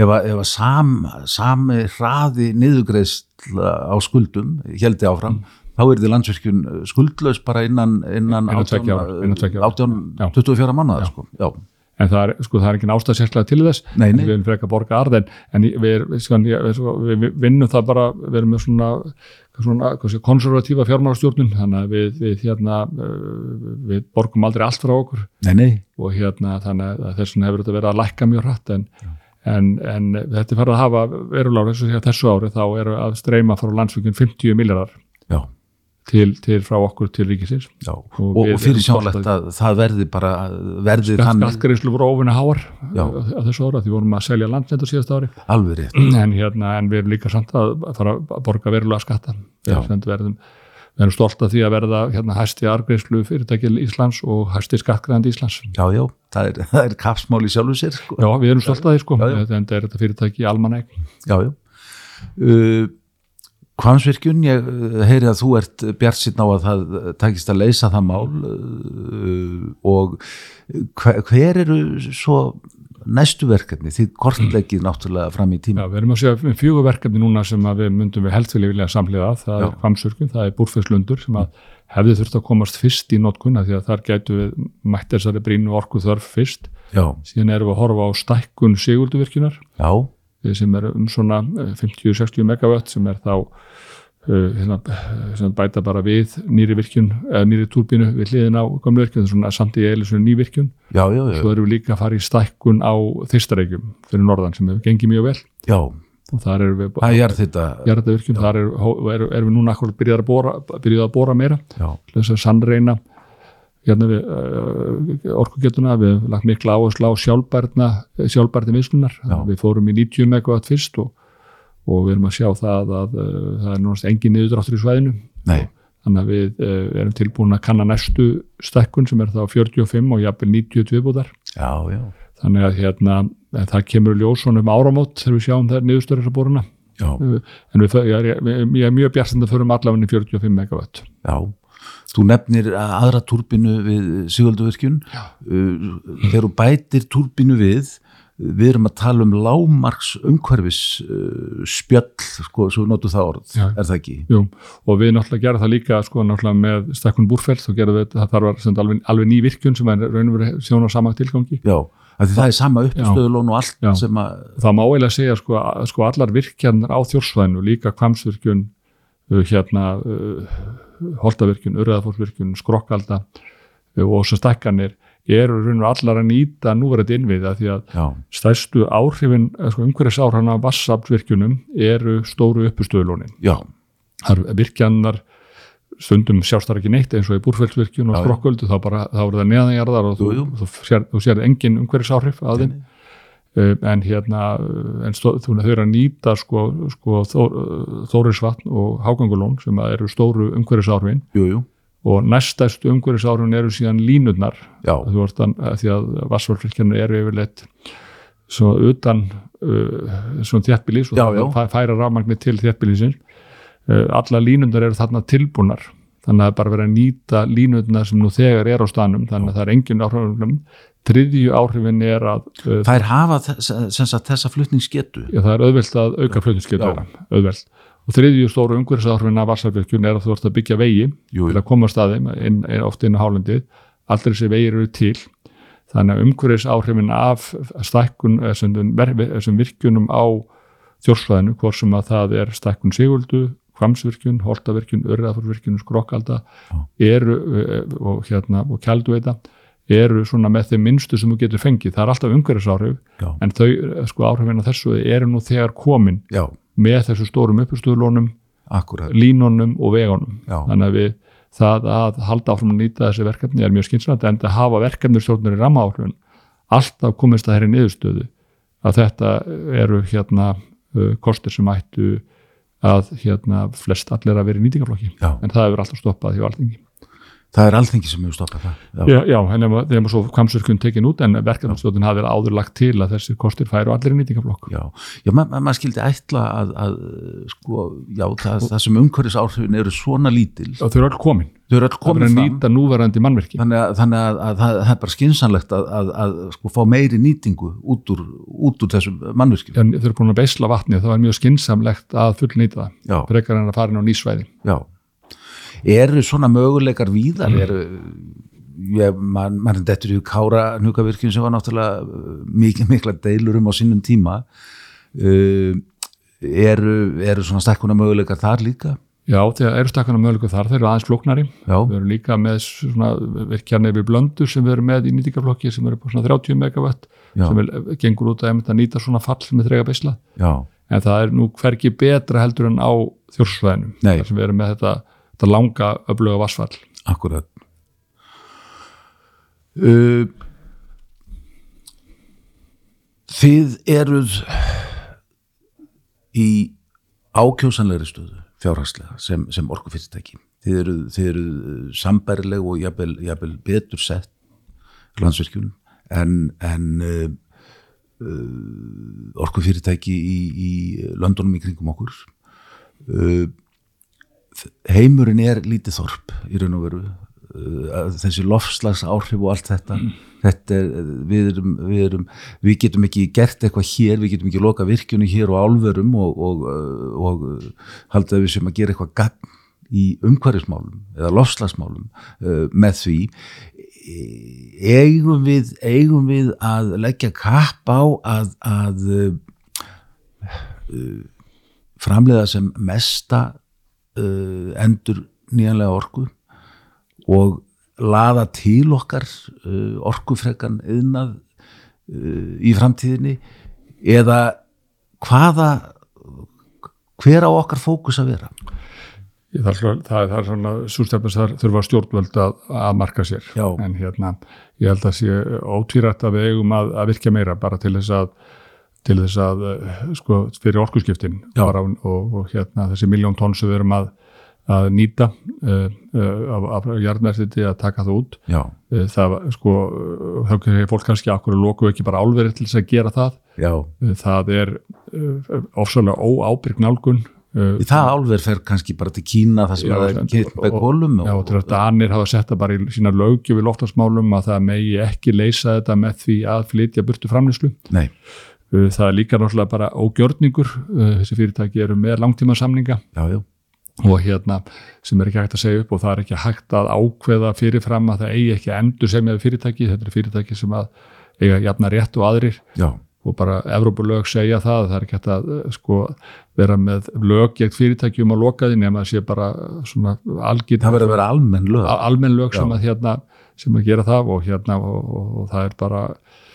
ef að, sam, sami hraði niðugreisla á skuldum heldi áfram, þá er þið landsverkjun skuldlaus bara innan, innan, Innan tveggja ára, innan tveggja ára. 18, Já. 24 mánuða sko. Já, en það er, sko, það er ekki ástæð sérslega til þess Nei, nei. við erum frekar að borga arð en, við, við, sko, við við vinnum það bara við erum með svona, svona konservatífa fjármálastjórnun þannig að við, við, hérna, eh, við borgum aldrei allt frá okkur. Nei, nei, og hérna þannig að þess vegna hefur þetta verið að lækka mjög hratt en, en, en þetta er farið að hafa verulega eins og þessu ári þá eru að streyma frá landsvíkun 50 miljardar til, til frá okkur til ríkisins já. Og Og, fyrir sjálflegt að það verði bara, verði þannig skattgreyslu voru óvinna háar Já. á þessu ára því vorum að selja landnett á síðast ári alveg rétt. en, hérna, en við erum líka samt að fara að borga verulega skatta Já. við verðum, við erum stolt af því að verða hérna, hæsti argreyslu fyrirtækil Íslands og hæsti skattgræðandi Íslands Já, já, það er, það er kapsmál í sjálfu sér sko. Já, við erum stolt af því sko, Já, en þetta er þetta fyrirtæki almanæg Já, já. Uh, Hvansvirkjun, ég uh, heyri að þú ert bjart síðan á að það takist að leysa það mál uh, og hver, hver eru svo næstu verkefni? Því kortleggið náttúrulega fram í tíma Já, við erum að segja fjögur verkefni núna sem að við myndum við helst vilja vilja samliða það Já. er kvamsurkun, það er búrfesslundur sem að hefði þurft að komast fyrst í notkunna því að þar gætu við mætt þessari brínu orku þörf fyrst. Já, síðan erum við að horfa á stækkun sigulduvirkjunar já, eh, sem er um svona eh, 50-60 megawatt sem er þá uh, hérna, eh, sem bæta bara við nýri virkjun, eða nýri túrbínu við hliðin á gamlu virkjun, svona samt í svona ný virkjun, já, já, já, svo erum við líka að fara í stækkun á þystareikjum fyrir norðan sem hefur gengið mjög vel. Já, og þar erum við það er þetta jarðavirkjum, þar er, er, erum við núna akkur byrjað að bóra, að meira þess að sannreina orkugetuna, við hefum lagt mikla áherslu á sjálfbærna sjálfbærni mislunar, við fórum í 90 megawatt fyrst og, og við erum að sjá það að uh, það er náttúrulega engin niðurdráttur í svæðinu. Nei, þannig að við uh, erum tilbúin að kanna næstu stekkun sem er þá 45 og jafnvel 90 viðbúðar já, já, þannig að hérna, það kemur í ljós svona um áramót þegar við sjáum það niðurstöður þessar boruna já, en við, ég, er, ég er mjög bjartstand að förum í 45 megawatt. Já þú nefnir aðra túrbinu við Sigölduvirkjun Já. uh, þegar þú bætir túrbinu við við erum að tala um lágmarks umhverfis uh, spjöll, sko, svo notu það orð Já. er það ekki? Jú, og við náttúrulega gerum það líka sko náttúrulega með stekkun búrfell þá gerum við, það þarf að alveg, alveg ný virkjun sem er raun og verið þjóna sama tilgangi Já, því það er sama uppstöðulón og allt Já. sem að, það má eiginlega segja sko, að- sko allar virkjanir á þjórsvæðinu líka kvamsvirkjun uh, hérna uh, holtavirkjun, urðafórsvirkjun skrokkalda uh, og svo stekkanir eru raun og allar að nýta núverandi innviða því að já, stærstu áhrifin, eh, sko, af vassaflvirkjunum eru stóru uppustöðulónin já, þar virkjannar stundum sjást þar ekki neitt eins og í búrfellsvirkjun og skrokköldu þá, bara, þá eru það neðanjarðar og þú, þú, þú sér engin umhverjus áhrif að þeim en hérna en stó, þú, þau eru að nýta sko, sko þó, Þórisvatn og Hágangulón sem eru stóru jú, og næstæstu umhverjus áhrifin eru síðan línurnar. Þú ert að, að því að vassvarfylgjarnir eru yfirleitt svo utan uh, svona þéttbílis og Já, já. fæ- færa rafmagni til þéttbílisins uh, alla línundar eru þarna tilbúnar þannig að það er bara verið að nýta línundar sem nú þegar er á stanum þannig að það er engin áhrifin þriðju áhrifin er að uh, þær hafa þess, sem sagt, þessa flutningsgetu. Já, það er auðvelt að auka flutningsgetu auðvelt. Og þriðju stóru umhverfisáhrifin af vassarvirkjun er að þú ert að byggja vegi jú, til að koma að staðum inn, inn, oft inn á hálendið. Allir þessi vegir eru til. Þannig að umhverfis áhrifin af stækkun þessum virkjunum á þjórsvæðinu hvort sem að það er stækkun siguldu kvamsvirkjun, holtavirkjun, örðafurvirkjun skrokkalda eru eh, og hérna og kjalduveita eru svona með þeim minnstu sem þú getur fengið. Það er alltaf umhverfisáhrif en þau eh, sko áhrifin af þessu eru nú þegar komin já, með þessu stórum uppustuðlónum línunum og vegunum. Já. þannig að við það að halda áfram að nýta þessi verkefni er mjög skynsamt en að hafa verkefni stjórnur í rammaáhlun alltaf komist það hér í niðurstöðu að þetta eru hérna uh, kostir sem ættu að hérna flest allir að vera í nýtingaflokki Já. en það hefur alltaf stoppað hjá alþingi það er alþengi sem hefur stoppað það. Já, Já, já en ef þeim svo kamsurkun tekin út en verkefnastjórnin hafi verið áður lagt til að þessi kostir færu allir í nýtingaflokk já, já ma ma maður skildi ætla að, að sko, já, það, það sem umhverfis áhrifin eru svona lítil. Og þau eru öll komin. Þau eru öll það er komin að fram. nýta núverandi mannverki þannig að, þannig að, að, það, það er bara skynsanlegt að, að, að sko, fá meiri nýtingu út úr, út úr þessum mannvirkjum. En þau eru búin að beisla vatni þá er mjög skinsamlegt að fullnýta það. Já, eru svona möguleikar víðar? Eru ég, man, dettur í Kára Núkavirkjum sem var náttúrulega uh, mikið mikla deilur um á sinnum tíma. Uh, eru, eru svona stekkuna möguleikar þar líka? Já, þegar eru stakkana möguleikum þar, þeir eru aðeins flóknari. Já, við erum líka með svona virkjarnir við blöndur sem við erum með í nýtingaflokki sem eru på svona 30 megawatt já, sem er, gengur út að nýta svona fall með þrega beisla já, en það er nú hverki betra heldur en á þjórsvæðinu þar sem við erum með þetta, þetta langa öfluga vassfall akkurat. Uh, Þið eruð í ákjósanlegri stöðu fjárhagslega sem, sem orkufyrirtæki. Þið eru, þið eru sambærileg og jafnvel, jafnvel betur sett landsvirkjunum en, en uh, uh, orkufyrirtæki í, í löndunum í kringum okkur. Uh, heimurinn er lítið þorp í raun og veru. Uh, þessi lofslags áhrif og allt þetta þetta er, við erum, við erum við getum ekki gert eitthvað hér við getum ekki loka virkjunni hér og álverum og, og, uh, og uh, haldið við sem að gera eitthvað gagn í umhverfismálum eða lofslagsmálum uh, með því. Eigum við eigum við að leggja kapp á að, að uh, framleiða sem mesta uh, endur nýjanlega orku og laða til okkar uh, orkufrekan yðnað uh, í framtíðinni eða hvaða hver á okkar fókus að vera Ég, það, er- það, það er svona sústefnins þar þurfa stjórnvöld að, að marka sér Já. en hérna ég held að sé ótvírætt að við eigum að, að virkja meira bara til þess að til þess að eh, sko fyrir bara, og, og hérna þessi miljón tonn sem við erum að, að nýta uh, uh, af, af jarðmerðiti að taka það út. Uh, það sko fólk kannski akkur loku ekki bara álverið til þess að gera það? Já. Það er ofsalega óábyrg nálgun uh, það álver fer kannski bara til Kína það sem Já, er og- keitt með kolum Já, og til að Danir hafa sett það bara í sína lögjöf í loftasmálum að það megi ekki leysa þetta með því að flytja burtu framlýslu. nei, Það er líka náttúrulega bara ógjörningur, uh, þessi fyrirtæki eru með langtíma samninga já, og hérna sem er ekki hægt að segja upp og það er ekki hægt að ákveða fyrirfram að það eigi ekki endur semjaði fyrirtæki, þetta er fyrirtæki sem að eiga jafna rétt og aðrir. Já, og bara Evrópulög segja það það er ekki hægt að uh, sko, vera með lög gegn fyrirtækjum að loka því nema að sé bara svona algjörn það verður að vera almenn lög. Almenn lög sem að, hérna, sem að gera það og, hérna, og, og, og það er bara uh,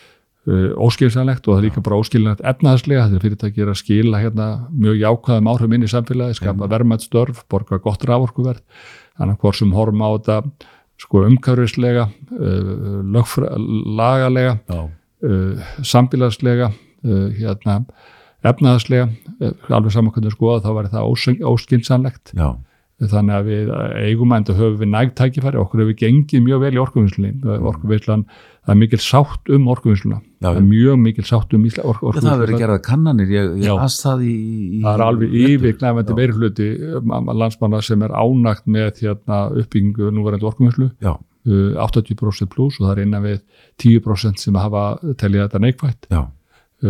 óskilsanlegt og það er líka bara óskiljanlegt efnaðslega, þetta fyrirtæki er að skila hérna, mjög jákvæðum áhrifum inn í samfélagi skapa verðmætt störf, borga gott rávorkuverð þannig að hvort sem horfum á þetta sko umhverfislega uh, lagalega uh, samfélagslega uh, hérna, efnaðslega uh, alveg saman hvernig skoða þá var það óskynsanlegt já, þannig að við eigum að enda höfum við nægt tækifæri, okkur hefur gengið mjög vel í orkuvinnslunni, orkuvinnslan það er mikil sátt um orkuvinnsluna. Já, það er mjög mikil sátt um ísla, ork, Já, það verður gerða kannanir, ég, ég aðst það í, í það er alveg yfirknæfandi Já. meirhluti landsmanna sem er ánagt með hérna, uppbyggingu núverandi orkuvinnslu. Já, uh, 80% pluss og það er innan við 10% sem hafa telja þetta neikvætt. Já,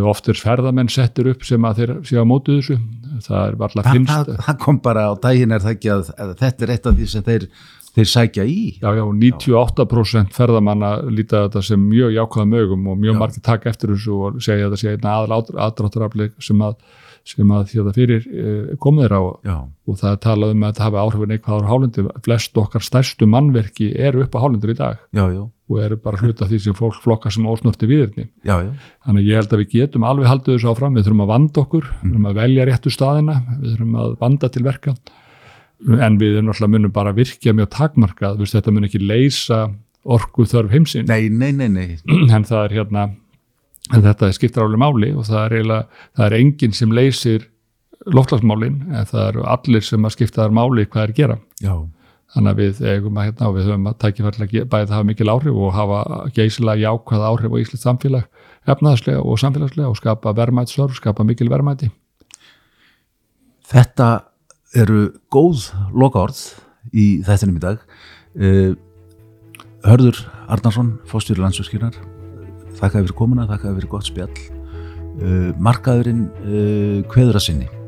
oft er ferðamenn settir upp sem að þeir séu á mótu þessu það er varla Þa, finnst það, það kom bara á daginn er það ekki að, að þetta er eitt af því sem þeir, þeir sækja í Já, já, 98% ferðamanna líta þetta sem mjög jákvæðum augum og mjög Já. margir taka eftir þessu og segja að þetta sé einn aðal aðdráttarafli sem að, sem að það fyrir eh, komið þeirra og, það er talað um að þetta hafi áhrifin eitthvað á hálendi. Flest okkar stærstu mannverki eru upp á hálendur í dag. Já, já, og eru bara hluta því sem fólk flokka sem ósnorti viðirni. Þannig að ég held að við getum alveg haldið þessu áfram, við þurfum að vanda okkur, við þurfum að velja réttu staðina, við þurfum að vanda til verka. En við erum náttúrulega munum bara virkja mjög takmarkað, þetta mun ekki leysa orku þörf heimsinn nei, nei, nei, nei, en það er hérna en þetta skiptir álega máli og það er eiginlega, það er enginn sem leysir loftlagsmálin en það eru allir sem að skipta þar máli hvað er að gera. Já, þannig að við eigum að hérna og við höfum að tækifærlega bæði það hafa mikil áhrif og hafa geysilega jákvæða áhrif á Íslands samfélag efnaðslega og samfélagslega og skapa verðmætstörf, skapa mikil verðmæti. Þetta eru góð lokaorð í þettinum í dag. Uh, Hörður Arnarsson, fórstjóri landsverkinar þakkaði fyrir komuna, þakkaði fyrir gott spjall. Uh, markaðurinn uh, kveður að sinni